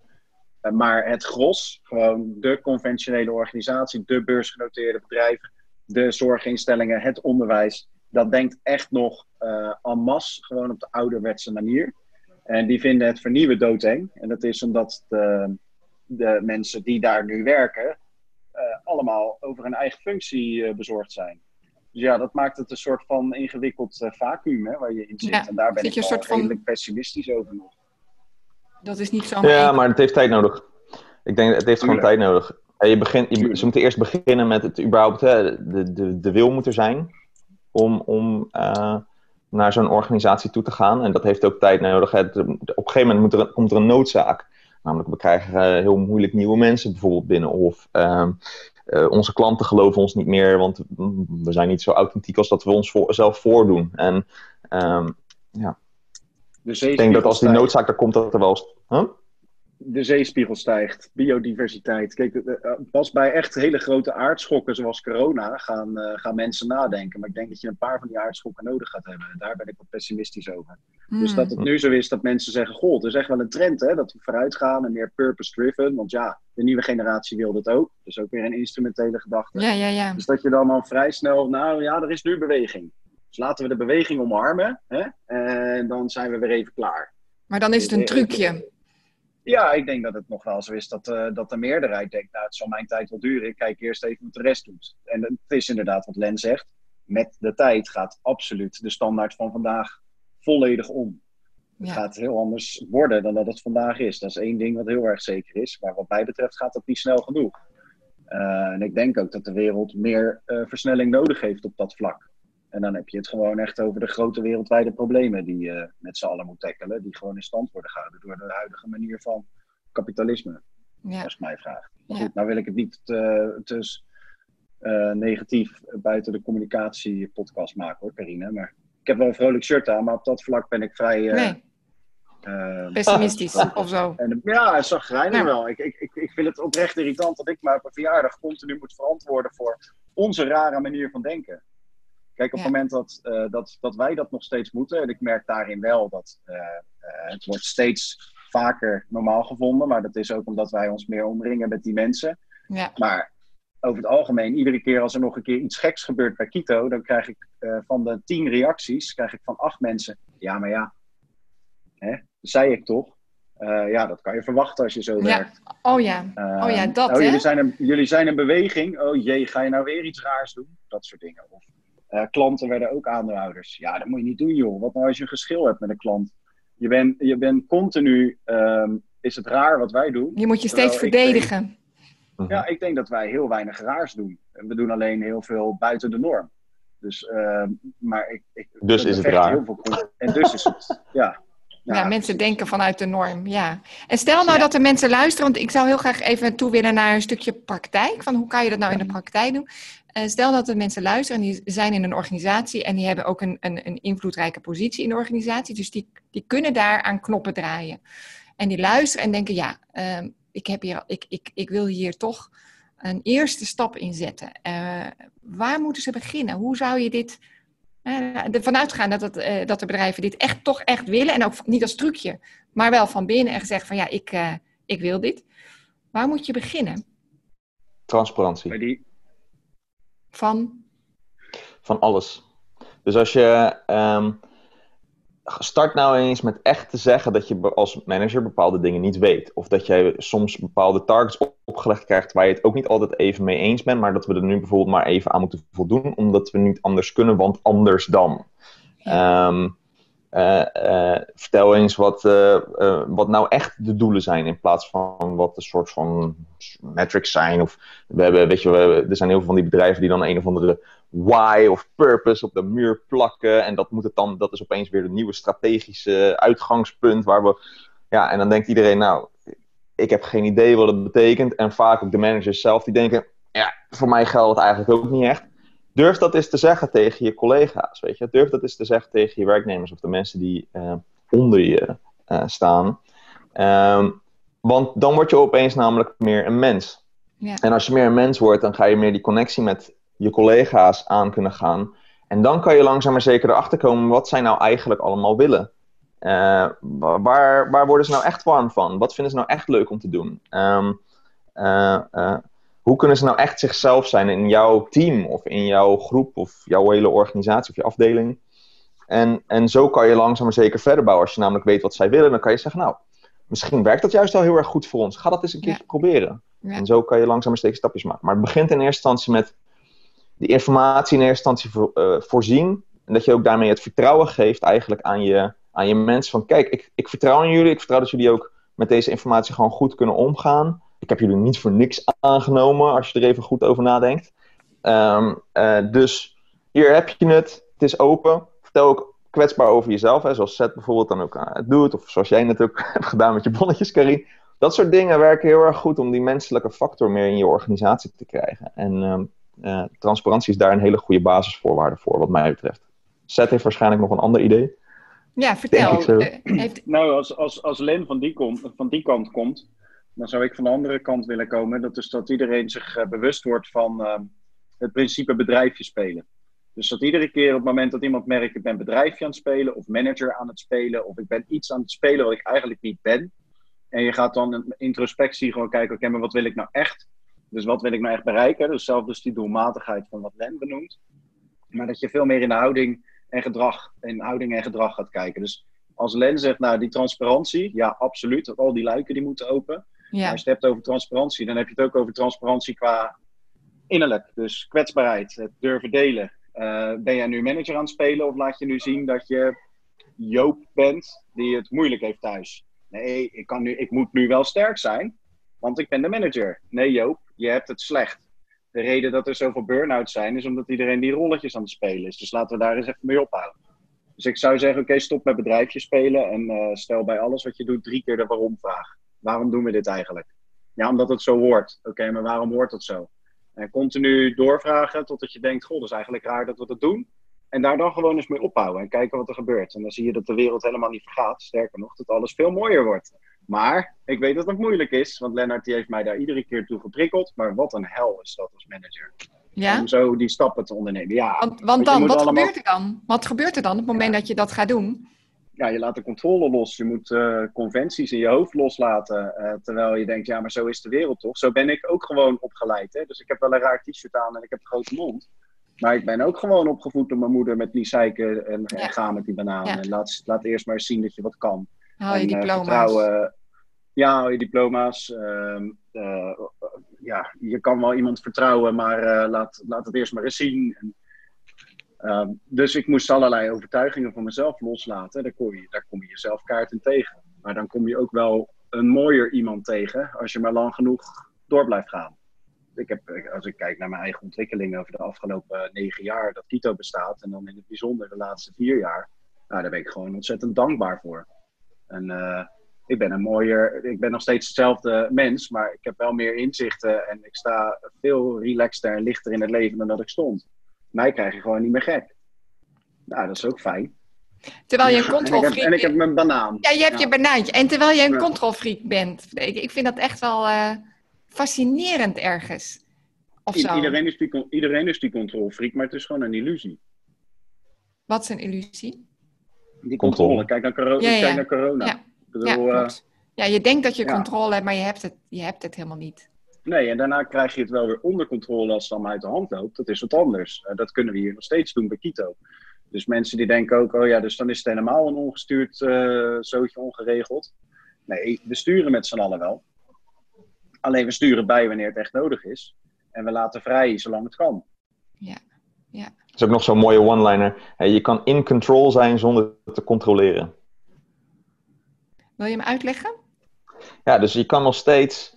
maar het gros, gewoon de conventionele organisatie, de beursgenoteerde bedrijven, de zorginstellingen, het onderwijs, dat denkt echt nog en masse gewoon op de ouderwetse manier. En die vinden het vernieuwen doodeng. En dat is omdat de, de mensen die daar nu werken, uh, allemaal over een eigen functie uh, bezorgd zijn. Dus ja, dat maakt het een soort van ingewikkeld uh, vacuüm hè, waar je in zit. Ja, en daar ben ik wel soort redelijk van... pessimistisch over nog. Dat is niet zo. Ja, maar het heeft tijd nodig. Ik denk, het heeft gewoon tijd nodig. Je begint, je, ze moeten eerst beginnen met het überhaupt, hè, de, de, de wil moet er zijn om, om naar zo'n organisatie toe te gaan. En dat heeft ook tijd nodig. Op een gegeven moment moet er, komt er een noodzaak. Namelijk, we krijgen uh, heel moeilijk nieuwe mensen bijvoorbeeld binnen. Of uh, uh, onze klanten geloven ons niet meer, want we zijn niet zo authentiek als dat we ons voor, zelf voordoen. En um, ja. Dus ik denk dat als die noodzaak er komt, dat er wel. Huh? De zeespiegel stijgt, biodiversiteit. Kijk, uh, pas bij echt hele grote aardschokken zoals corona gaan, uh, gaan mensen nadenken. Maar ik denk dat je een paar van die aardschokken nodig gaat hebben. Daar ben ik wat pessimistisch over. Hmm. Dus dat het nu zo is dat mensen zeggen: Goh, het is echt wel een trend hè, dat we vooruit gaan en meer purpose-driven. Want ja, de nieuwe generatie wil dat ook. Dus ook weer een instrumentele gedachte. Ja, ja, ja. Dus dat je dan al vrij snel, nou ja, er is nu beweging. Dus laten we de beweging omarmen hè, en dan zijn we weer even klaar. Maar dan is het een trucje. Ja, ik denk dat het nog wel zo is dat, uh, dat de meerderheid denkt, nou het zal mijn tijd wel duren, ik kijk eerst even wat de rest doet. En het is inderdaad wat Len zegt, met de tijd gaat absoluut de standaard van vandaag volledig om. Het gaat heel anders worden dan dat het vandaag is. Dat is één ding wat heel erg zeker is, maar wat mij betreft gaat dat niet snel genoeg. Uh, en ik denk ook dat de wereld meer uh, versnelling nodig heeft op dat vlak. En dan heb je het gewoon echt over de grote wereldwijde problemen die je met z'n allen moet tackelen. Die gewoon in stand worden gehouden door de huidige manier van kapitalisme. Ja. Dat is mijn vraag. Maar goed, nou wil ik het niet te, te uh, negatief buiten de communicatiepodcast maken hoor, Carine. Maar ik heb wel een vrolijk shirt aan, maar op dat vlak ben ik vrij... Uh, nee. Uh, Pessimistisch of zo. En, ja, zagrijnig ja. wel. Ik, ik, ik, vind het oprecht irritant dat ik me op een verjaardag continu moet verantwoorden voor onze rare manier van denken. Kijk, op het moment dat, uh, dat, dat wij dat nog steeds moeten, en ik merk daarin wel dat uh, uh, het wordt steeds vaker normaal gevonden, maar dat is ook omdat wij ons meer omringen met die mensen. Ja. Maar over het algemeen, iedere keer als er nog een keer iets geks gebeurt bij Kito, dan krijg ik van de tien reacties, krijg ik van acht mensen, ja, maar ja, hè, zei ik toch. ja, dat kan je verwachten als je zo ja. werkt. Oh ja, oh ja, dat oh, hè? Jullie zijn, een, jullie zijn een beweging. Oh jee, ga je nou weer iets raars doen? Dat soort dingen. Of, klanten werden ook aandeelhouders. Ja, dat moet je niet doen, joh. Wat nou als je een geschil hebt met een klant? Je bent je bent continu, um, is het raar wat wij doen. Je moet je steeds verdedigen. Denk, ja, ik denk dat wij heel weinig raars doen. En we doen alleen heel veel buiten de norm. Dus, uh, maar ik, ik, dus is het raar. Heel veel, en dus is het, *laughs* ja. Ja, mensen denken vanuit de norm, ja. En stel nou dat de mensen luisteren, want ik zou heel graag even toe willen naar een stukje praktijk. Van hoe kan je dat nou in de praktijk doen? Uh, stel dat de mensen luisteren en die zijn in een organisatie en die hebben ook een, een, een invloedrijke positie in de organisatie. Dus die, die kunnen daar aan knoppen draaien. En die luisteren en denken, ja, uh, ik, heb hier, ik, ik, ik wil hier toch een eerste stap in zetten. Uh, waar moeten ze beginnen? Hoe zou je dit ervan uitgaan dat, het, uh, dat de bedrijven dit echt toch echt willen. En ook niet als trucje, maar wel van binnen en gezegd van ja, ik, uh, ik wil dit. Waar moet je beginnen? Transparantie. Die... Van? Van alles. Dus als je um, start nou eens met echt te zeggen dat je als manager bepaalde dingen niet weet. Of dat jij soms bepaalde targets opgelegd krijgt waar je het ook niet altijd even mee eens bent. Maar dat we er nu bijvoorbeeld maar even aan moeten voldoen. Omdat we niet anders kunnen, want anders dan. Ja. Um, uh, uh, vertel eens wat, uh, wat nou echt de doelen zijn. In plaats van wat een soort van metrics zijn. Of we hebben, weet je, we, er zijn heel veel van die bedrijven die dan een of andere why of purpose op de muur plakken. En dat, moet het dan, dat is opeens weer de nieuwe strategische uitgangspunt. Waar we, ja, en dan denkt iedereen, nou, ik heb geen idee wat het betekent. En vaak ook de managers zelf die denken, ja, voor mij geldt het eigenlijk ook niet echt. Durf dat eens te zeggen tegen je collega's, weet je. Durf dat eens te zeggen tegen je werknemers of de mensen die uh, onder je uh, staan. Um, want dan word je opeens namelijk meer een mens. Ja. En als je meer een mens wordt, dan ga je meer die connectie met je collega's aan kunnen gaan. En dan kan je langzaam maar zeker erachter komen wat zij nou eigenlijk allemaal willen. Uh, waar, waar worden ze nou echt warm van? Wat vinden ze nou echt leuk om te doen? Um, hoe kunnen ze nou echt zichzelf zijn in jouw team of in jouw groep of jouw hele organisatie of je afdeling? En, en zo kan je langzaam maar zeker verder bouwen. Als je namelijk weet wat zij willen, dan kan je zeggen, nou, misschien werkt dat juist wel heel erg goed voor ons. Ga dat eens een keer Ja. proberen. Ja. En zo kan je langzaam maar steeds stapjes maken. Maar het begint in eerste instantie met die informatie in eerste instantie voor, eh, voorzien. En dat je ook daarmee het vertrouwen geeft eigenlijk aan je, aan je mensen. Van kijk, ik, ik vertrouw in jullie. Ik vertrouw dat jullie ook met deze informatie gewoon goed kunnen omgaan. Ik heb jullie niet voor niks aangenomen, als je er even goed over nadenkt. Ehm, eh, dus hier heb je het. Het is open. Vertel ook kwetsbaar over jezelf. Hè, zoals Seth bijvoorbeeld dan ook uh, doet. Of zoals jij net ook *laughs* hebt gedaan met je bonnetjes, Karin. Dat soort dingen werken heel erg goed om die menselijke factor meer in je organisatie te krijgen. En ehm, uh, transparantie is daar een hele goede basisvoorwaarde voor, wat mij betreft. Seth heeft waarschijnlijk nog een ander idee. Ja, vertel. Eh. Nou, als, als, als Len van die, kom, van die kant komt, dan zou ik van de andere kant willen komen. Dat is dat iedereen zich eh, bewust wordt van ehm, het principe bedrijfje spelen. Dus dat iedere keer op het moment dat iemand merkt, ik ben bedrijfje aan het spelen, of manager aan het spelen, of ik ben iets aan het spelen wat ik eigenlijk niet ben. En je gaat dan een introspectie gewoon kijken, oké, maar wat wil ik nou echt? Dus wat wil ik nou echt bereiken? Dus zelf dus die doelmatigheid van wat Len benoemt. Maar dat je veel meer in de houding en gedrag, in houding en gedrag gaat kijken. Dus als Len zegt, nou die transparantie, ja absoluut, al die luiken die moeten open. Ja, als je het hebt over transparantie, dan heb je het ook over transparantie qua innerlijk. Dus kwetsbaarheid, het durven delen. Eh, ben jij nu manager aan het spelen of laat je nu zien dat je Joop bent die het moeilijk heeft thuis? Nee, ik, kan nu, ik moet nu wel sterk zijn, want ik ben de manager. Nee Joop, je hebt het slecht. De reden dat er zoveel burn-outs zijn, is omdat iedereen die rolletjes aan het spelen is. Dus laten we daar eens even mee ophouden. Dus ik zou zeggen, oké, stop met bedrijfje spelen en eh, stel bij alles wat je doet drie keer de waarom-vraag. Waarom doen we dit eigenlijk? Ja, omdat het zo hoort. Oké, maar waarom hoort het zo? En continu doorvragen totdat je denkt, goh, dat is eigenlijk raar dat we dat doen. En daar dan gewoon eens mee ophouden en kijken wat er gebeurt. En dan zie je dat de wereld helemaal niet vergaat. Sterker nog, dat alles veel mooier wordt. Maar ik weet dat het moeilijk is, want Lennart die heeft mij daar iedere keer toe geprikkeld. Maar wat een hel is dat als manager. ja? Om zo die stappen te ondernemen. Ja, Want, dan, wat allemaal- gebeurt er dan? Wat gebeurt er dan op het moment dat je dat gaat doen? Ja, je laat de controle los. Je moet eh, conventies in je hoofd loslaten. eh, terwijl je denkt, ja, maar zo is de wereld toch? Zo ben ik ook gewoon opgeleid. Hè? Dus ik heb wel een raar t-shirt aan en ik heb een grote mond. Maar ik ben ook gewoon opgevoed door mijn moeder met die zeiken en, en ga met die banaan. Ja. En laat, laat eerst maar eens zien dat je wat kan. Haal je En, eh, diploma's? ja, haal je diploma's. ehm, eh, ja, je kan wel iemand vertrouwen, maar laat, laat het eerst maar eens zien. En, ehm, dus ik moest allerlei overtuigingen van mezelf loslaten. Daar kom, je, daar kom je jezelf kaart in tegen. Maar dan kom je ook wel een mooier iemand tegen als je maar lang genoeg door blijft gaan. Ik heb, als ik kijk naar mijn eigen ontwikkeling over de afgelopen negen jaar dat Kito bestaat, en dan in het bijzonder de laatste vier jaar, nou, daar ben ik gewoon ontzettend dankbaar voor. Eh, ik ben een mooier, ik ben nog steeds hetzelfde mens, maar ik heb wel meer inzichten en ik sta veel relaxter en lichter in het leven dan dat ik stond. Mij krijg je gewoon niet meer gek. Nou, dat is ook fijn. Terwijl je een *laughs* controlfreak en ik heb bent. mijn banaan. Ja, je hebt Ja. je banaantje. En terwijl je een Ja. controlfreak bent. Ik, ik vind dat echt wel eh, fascinerend ergens. Of I- zo. iedereen, is die, iedereen is die controlfreak, maar het is gewoon een illusie. Wat is een illusie? Die Controle. Kijk naar, coro- Ja, ja. Kijk naar corona. Ja. Ik bedoel, Ja, klopt. Ja, je denkt dat je ja. controle hebt, maar je hebt, het, je hebt het helemaal niet. Nee, en daarna krijg je het wel weer onder controle als het allemaal uit de hand loopt. Dat is wat anders. Eh, dat kunnen we hier nog steeds doen bij Kito. Dus mensen die denken ook, oh ja, dus dan is het helemaal een ongestuurd eh zootje ongeregeld. Nee, we sturen met z'n allen wel. Alleen we sturen bij wanneer het echt nodig is. En we laten vrij zolang het kan. Dat is ook nog zo'n mooie one-liner. Hey, je kan in control zijn zonder te controleren. Wil je hem uitleggen? Ja, dus je kan nog steeds,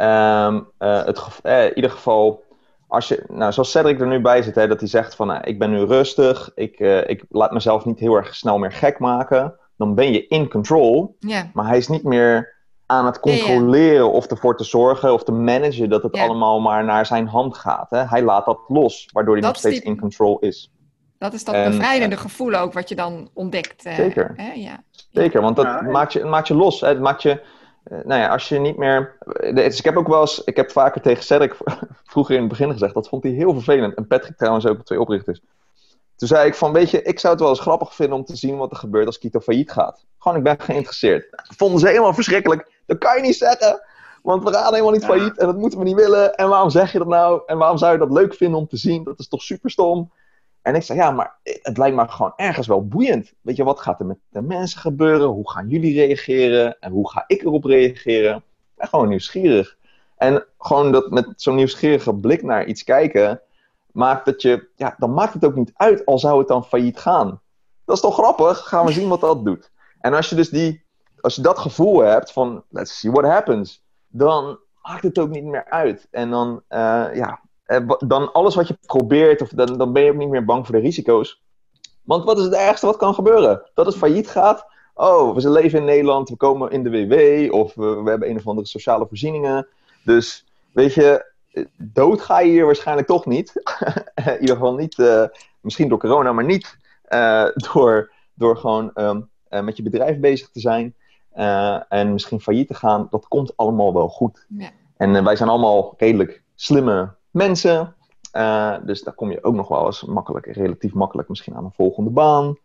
ehm, eh, het, eh, in ieder geval, als je, nou, zoals Cedric er nu bij zit, hè, dat hij zegt van, nou, ik ben nu rustig, ik, eh, ik laat mezelf niet heel erg snel meer gek maken, dan ben je in control, Ja. maar hij is niet meer aan het controleren of ervoor te zorgen of te managen dat het allemaal maar naar zijn hand gaat. Hè? Hij laat dat los, waardoor hij Dat nog steeds die- in control is. Dat is dat En, bevrijdende gevoel ook wat je dan ontdekt. eh, Zeker. Hè? Ja. Zeker, want dat Ja, maakt, je, het maakt je los. Hè? Het maakt je, eh, nou ja, als je niet meer. eh, Dus ik heb ook wel eens, ik heb vaker tegen Cedric *laughs* vroeger in het begin gezegd, dat vond hij heel vervelend. En Patrick trouwens ook, de twee oprichters. Toen zei ik van, weet je, ik zou het wel eens grappig vinden om te zien wat er gebeurt als Kito failliet gaat. Gewoon, ik ben geïnteresseerd. Dat vonden ze helemaal verschrikkelijk. Dat kan je niet zeggen, want we gaan helemaal niet Ja. failliet en dat moeten we niet willen. En waarom zeg je dat nou? En waarom zou je dat leuk vinden om te zien? Dat is toch super stom? En ik zei, ja, maar het lijkt me gewoon ergens wel boeiend. Weet je, wat gaat er met de mensen gebeuren? Hoe gaan jullie reageren? En hoe ga ik erop reageren? Ik ben gewoon nieuwsgierig. En gewoon dat met zo'n nieuwsgierige blik naar iets kijken, maakt dat je, ja, dan maakt het ook niet uit, al zou het dan failliet gaan. Dat is toch grappig? Gaan we zien wat dat doet. En als je dus die, als je dat gevoel hebt van, let's see what happens, dan maakt het ook niet meer uit. En dan, eh, ja, dan alles wat je probeert, of dan, dan ben je ook niet meer bang voor de risico's. Want wat is het ergste wat kan gebeuren? Dat het failliet gaat. Oh, we leven in Nederland, we komen in de WW, of we, we hebben een of andere sociale voorzieningen. Dus, weet je, eh, dood ga je hier waarschijnlijk toch niet. *laughs* in ieder geval niet, eh, misschien door corona, maar niet eh, *laughs* door, door gewoon ehm, met je bedrijf bezig te zijn en misschien failliet te gaan, dat komt allemaal wel goed. Ja. En wij zijn allemaal redelijk slimme mensen. dus daar kom je ook nog wel eens makkelijk, relatief makkelijk misschien aan een volgende baan.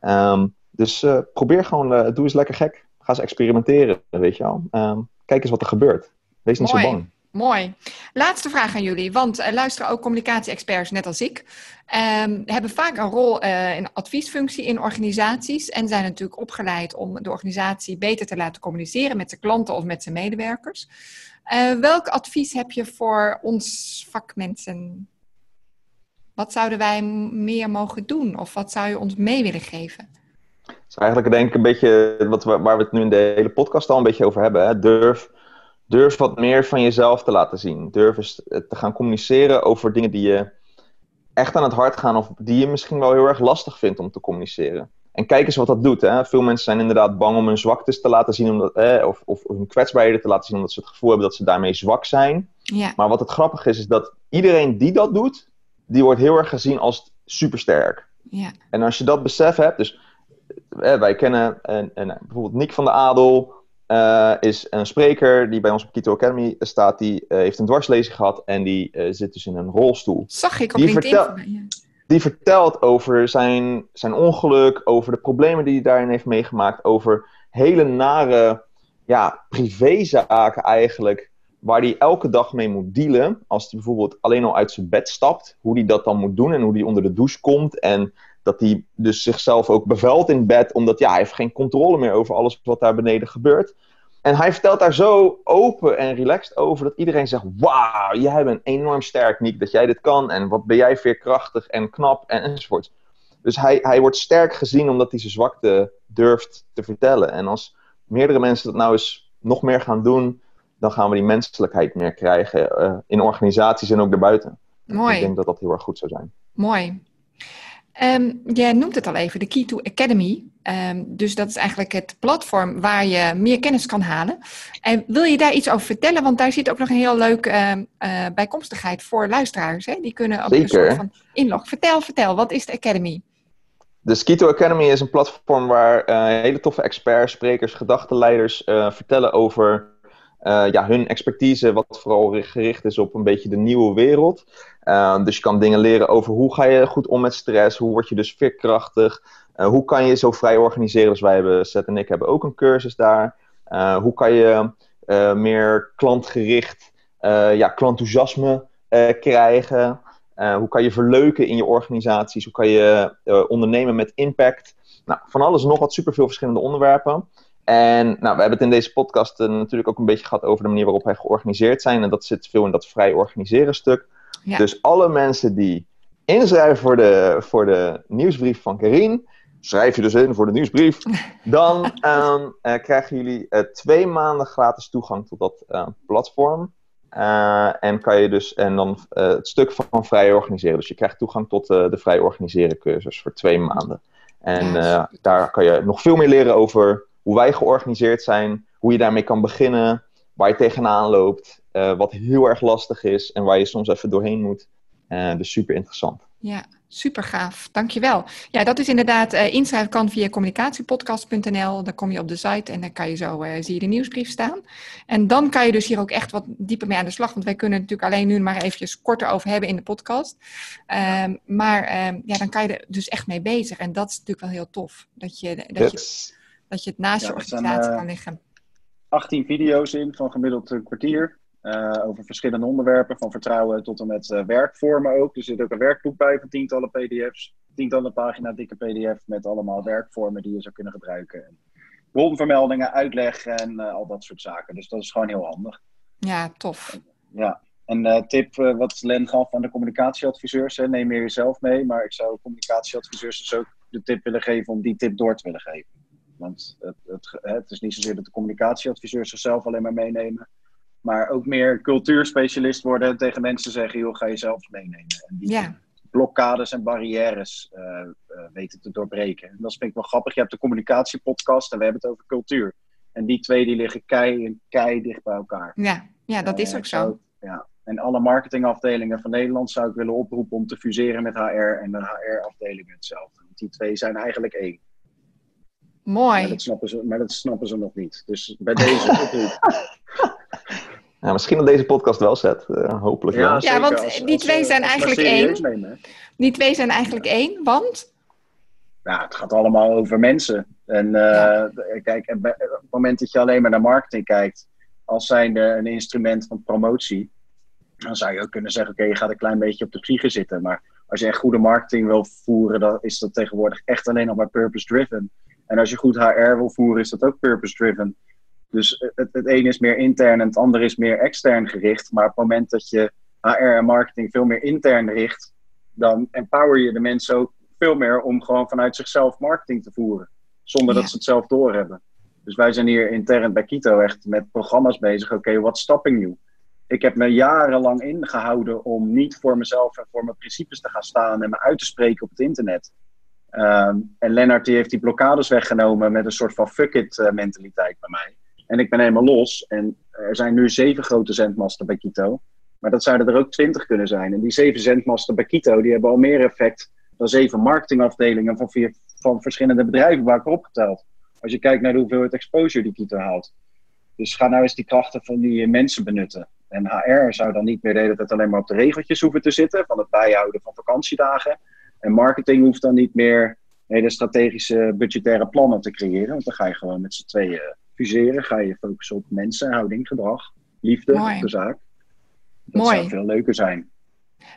Ehm, dus probeer gewoon, doe eens lekker gek. Ga eens experimenteren, weet je wel. Ehm, kijk eens wat er gebeurt. Wees niet zo bang. Mooi. Laatste vraag aan jullie, want uh, luisteren ook communicatie-experts, net als ik, um, hebben vaak een rol uh, in adviesfunctie in organisaties en zijn natuurlijk opgeleid om de organisatie beter te laten communiceren met zijn klanten of met zijn medewerkers. Uh, welk advies heb je voor ons vakmensen? Wat zouden wij meer mogen doen of wat zou je ons mee willen geven? Dat is eigenlijk denk ik een beetje wat waar we het nu in de hele podcast al een beetje over hebben. Hè? Durf durf wat meer van jezelf te laten zien. Durf eens te gaan communiceren over dingen die je echt aan het hart gaan of die je misschien wel heel erg lastig vindt om te communiceren. En kijk eens wat dat doet. Hè. Veel mensen zijn inderdaad bang om hun zwaktes te laten zien, omdat, eh, of, of hun kwetsbaarheden te laten zien, omdat ze het gevoel hebben dat ze daarmee zwak zijn. Ja. Maar wat het grappige is, is dat iedereen die dat doet, die wordt heel erg gezien als supersterk. Ja. En als je dat besef hebt, dus eh, wij kennen en, en, bijvoorbeeld Nick van de Adel, uh, is een spreker die bij ons op Kito Academy staat. Die uh, heeft een dwarslezing gehad en die uh, zit dus in een rolstoel. Zag ik op die LinkedIn vertel ja. Die vertelt over zijn, zijn ongeluk, over de problemen die hij daarin heeft meegemaakt. Over hele nare ja, privézaken eigenlijk. Waar hij elke dag mee moet dealen. Als hij bijvoorbeeld alleen al uit zijn bed stapt. Hoe hij dat dan moet doen en hoe hij onder de douche komt. En dat hij dus zichzelf ook bevelt in bed, omdat ja, hij heeft geen controle meer over alles wat daar beneden gebeurt. En hij vertelt daar zo open en relaxed over dat iedereen zegt: Wauw, jij bent enorm sterk, Nick, dat jij dit kan. En wat ben jij veerkrachtig en knap en, enzovoort. Dus hij, hij wordt sterk gezien omdat hij zijn zwakte durft te vertellen. En als meerdere mensen dat nou eens nog meer gaan doen, dan gaan we die menselijkheid meer krijgen uh, in organisaties en ook daarbuiten. Mooi. Ik denk dat dat heel erg goed zou zijn. Mooi. Um, jij noemt het al even, de Key to Academy. Um, dus dat is eigenlijk het platform waar je meer kennis kan halen. En wil je daar iets over vertellen? Want daar zit ook nog een heel leuk uh, uh, bijkomstigheid voor luisteraars. Hè? Die kunnen op een soort van inlog. Vertel, vertel, wat is de Academy? De Skito Academy is een platform waar uh, hele toffe experts, sprekers, gedachtenleiders vertellen over uh, ja, hun expertise, wat vooral gericht is op een beetje de nieuwe wereld. Uh, dus je kan dingen leren over hoe ga je goed om met stress, hoe word je dus veerkrachtig, uh, hoe kan je zo vrij organiseren. Dus wij hebben, Seth en ik hebben ook een cursus daar. hoe kan je meer klantgericht, ja, klantenthousiasme krijgen. hoe kan je verleuken in je organisaties? Hoe kan je ondernemen met impact? Nou, van alles nog wat, superveel verschillende onderwerpen. En nou, we hebben het in deze podcast uh, natuurlijk ook een beetje gehad over de manier waarop wij georganiseerd zijn. En dat zit veel in dat vrij organiseren stuk. Dus alle mensen die inschrijven voor de, voor de nieuwsbrief van Karin, schrijf je dus in voor de nieuwsbrief, *laughs* dan um, uh, krijgen jullie uh, twee maanden gratis toegang tot dat platform. en kan je dus, en dan het stuk van vrij organiseren. Dus je krijgt toegang tot de vrij organiseren cursus voor twee maanden. En daar kan je nog veel meer leren over hoe wij georganiseerd zijn, hoe je daarmee kan beginnen, waar je tegenaan loopt, uh, wat heel erg lastig is en waar je soms even doorheen moet. Uh, dus super interessant. Ja, super gaaf. Dankjewel. Ja, dat is inderdaad, uh, inschrijven kan via communicatiepodcast.nl. Dan kom je op de site en dan kan je zo, zie je de nieuwsbrief staan. En dan kan je dus hier ook echt wat dieper mee aan de slag. Want wij kunnen het natuurlijk alleen nu maar eventjes korter over hebben in de podcast. Um, maar um, ja, dan kan je er dus echt mee bezig. En dat is natuurlijk wel heel tof. Dat je, dat je dat je het naast je organisatie kan liggen. 18 video's in van gemiddeld een kwartier. Uh, over verschillende onderwerpen, van vertrouwen tot en met uh, werkvormen ook. Er zit ook een werkboek bij van tientallen pdf's. Tientallen pagina dikke pdf met allemaal werkvormen die je zou kunnen gebruiken. Bronvermeldingen, uitleg en uh, al dat soort zaken. Dus dat is gewoon heel handig. Ja, tof. Ja, en tip wat Len gaf aan de communicatieadviseurs. Hè, neem meer jezelf mee. Maar ik zou communicatieadviseurs dus ook de tip willen geven om die tip door te willen geven. Want het, het, het, is niet zozeer dat de communicatieadviseurs zichzelf alleen maar meenemen. Maar ook meer cultuurspecialist worden en tegen mensen zeggen: joh, ga je zelf meenemen. En die ja. blokkades en barrières uh, uh, weten te doorbreken. En dat vind ik wel grappig. Je hebt de communicatiepodcast en we hebben het over cultuur. En die twee die liggen kei en kei dicht bij elkaar. Ja, ja dat is uh, ook zo. ja. En alle marketingafdelingen van Nederland zou ik willen oproepen om te fuseren met HR en de HR-afdelingen hetzelfde. Want die twee zijn eigenlijk één. Mooi. Maar dat snappen ze, maar dat snappen ze nog niet. Dus bij deze *laughs* oproep. Ja, misschien dat deze podcast wel zet. Uh, hopelijk wel. Ja, zeker, want als- die als twee we- zijn eigenlijk één. nemen. Die twee zijn eigenlijk één, want? Ja, het gaat allemaal over mensen. En eh, Ja. kijk, op het moment dat je alleen maar naar marketing kijkt, als zijnde een instrument van promotie, dan zou je ook kunnen zeggen, oké, je gaat een klein beetje op de vliegen zitten. Maar als je echt goede marketing wil voeren, dan is dat tegenwoordig echt alleen nog maar purpose-driven. En als je goed HR wil voeren, is dat ook purpose-driven. Dus het, het ene is meer intern en het andere is meer extern gericht. Maar op het moment dat je HR en marketing veel meer intern richt, dan empower je de mensen ook veel meer om gewoon vanuit zichzelf marketing te voeren. Zonder Ja. dat ze het zelf doorhebben. Dus wij zijn hier intern bij Kito echt met programma's bezig. Oké, what's stopping you? Ik heb me jarenlang ingehouden om niet voor mezelf en voor mijn principes te gaan staan en me uit te spreken op het internet. Ehm, en Lennart die heeft die blokkades weggenomen met een soort van fuck it eh, mentaliteit bij mij. En ik ben helemaal los. En er zijn nu zeven grote zendmasten bij Kito. Maar dat zouden er ook twintig kunnen zijn. En die zeven zendmasten bij Kito die hebben al meer effect dan zeven marketingafdelingen van, vier, van verschillende bedrijven waar ik opgeteld. Als je kijkt naar de hoeveelheid exposure die Kito haalt. Dus ga nou eens die krachten van die mensen benutten. En HR zou dan niet meer de hele tijd alleen maar op de regeltjes hoeven te zitten. Van het bijhouden van vakantiedagen. En marketing hoeft dan niet meer hele strategische budgettaire plannen te creëren. Want dan ga je gewoon met z'n tweeën fuseren. Ga je focussen op mensen, houding, gedrag, liefde, Mooi. de zaak. Dat Mooi. zou veel leuker zijn.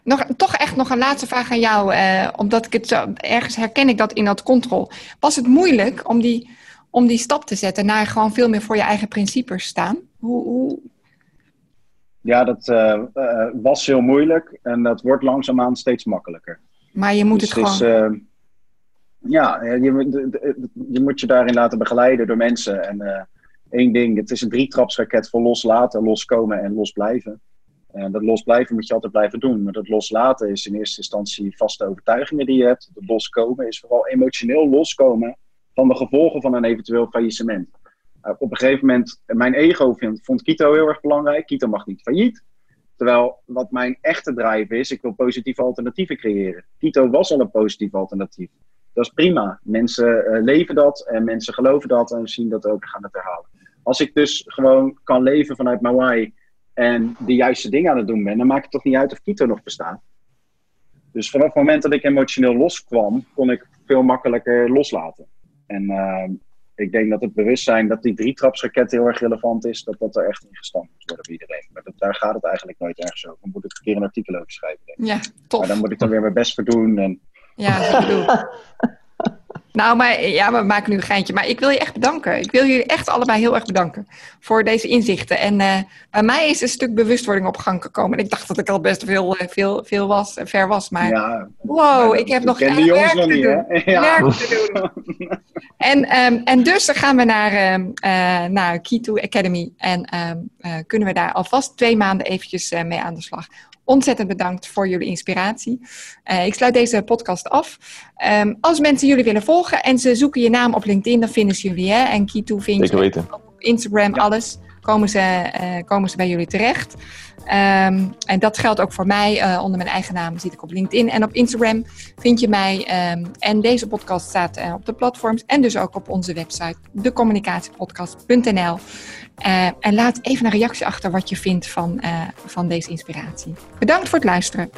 Nog, toch echt nog een laatste vraag aan jou, eh, omdat ik het zo, ergens herken ik dat in dat control. Was het moeilijk om die, om die stap te zetten naar gewoon veel meer voor je eigen principes staan? Hoe, hoe, Ja, dat eh, eh, was heel moeilijk. En dat wordt langzaamaan steeds makkelijker. Maar je moet Dus het is, gewoon. eh, ja, je, je moet je daarin laten begeleiden door mensen. En eh, één ding, het is een drietrapsraket voor loslaten, loskomen en losblijven. En dat losblijven moet je altijd blijven doen. Maar dat loslaten is in eerste instantie vaste overtuigingen die je hebt. Dat loskomen is vooral emotioneel loskomen van de gevolgen van een eventueel faillissement. Uh, op een gegeven moment, mijn ego vond Kito heel erg belangrijk. Kito mag niet failliet. Terwijl wat mijn echte drive is, ik wil positieve alternatieven creëren. Kito was al een positief alternatief. Dat is prima. Mensen eh, leven dat en mensen geloven dat en zien dat ook en gaan het herhalen. Als ik dus gewoon kan leven vanuit mijn why en de juiste dingen aan het doen ben, dan maakt het toch niet uit of Kito nog bestaat. Dus vanaf het moment dat ik emotioneel loskwam, kon ik veel makkelijker loslaten. En eh, ik denk dat het bewustzijn dat die drietrapsraket heel erg relevant is, dat dat er echt in gestampt moet worden bij iedereen. Maar dat, daar gaat het eigenlijk nooit ergens over. Dan moet ik een keer een artikel over schrijven. Denk ik. Ja, Maar tof. dan moet ik dan weer mijn best voor doen. En Ja, ik bedoel. *laughs* Nou, maar ja, we maken nu een geintje. Maar ik wil je echt bedanken. Ik wil jullie echt allebei heel erg bedanken voor deze inzichten. En eh, bij mij is een stuk bewustwording op gang gekomen. En ik dacht dat ik al best veel, eh, veel, veel was, ver was. Maar ja, wow, maar ik heb nog echt werk te niet, doen. Ja. Werk te doen. *laughs* En, ehm, en dus dan gaan we naar, ehm, eh, naar Key2 Academy. En ehm, eh, kunnen we daar alvast twee maanden eventjes mee aan de slag. Ontzettend bedankt voor jullie inspiratie. Eh, ik sluit deze podcast af. Ehm, als mensen jullie willen volgen en ze zoeken je naam op LinkedIn, dan vinden ze jullie. Hè? En Key2 vind je op Instagram, Ja. alles. Komen ze, eh, komen ze bij jullie terecht. Ehm, en dat geldt ook voor mij. Eh, onder mijn eigen naam zit ik op LinkedIn. En op Instagram vind je mij. ehm, en deze podcast staat eh, op de platforms. En dus ook op onze website, decommunicatiepodcast.nl. En laat even een reactie achter wat je vindt van, van deze inspiratie. Bedankt voor het luisteren.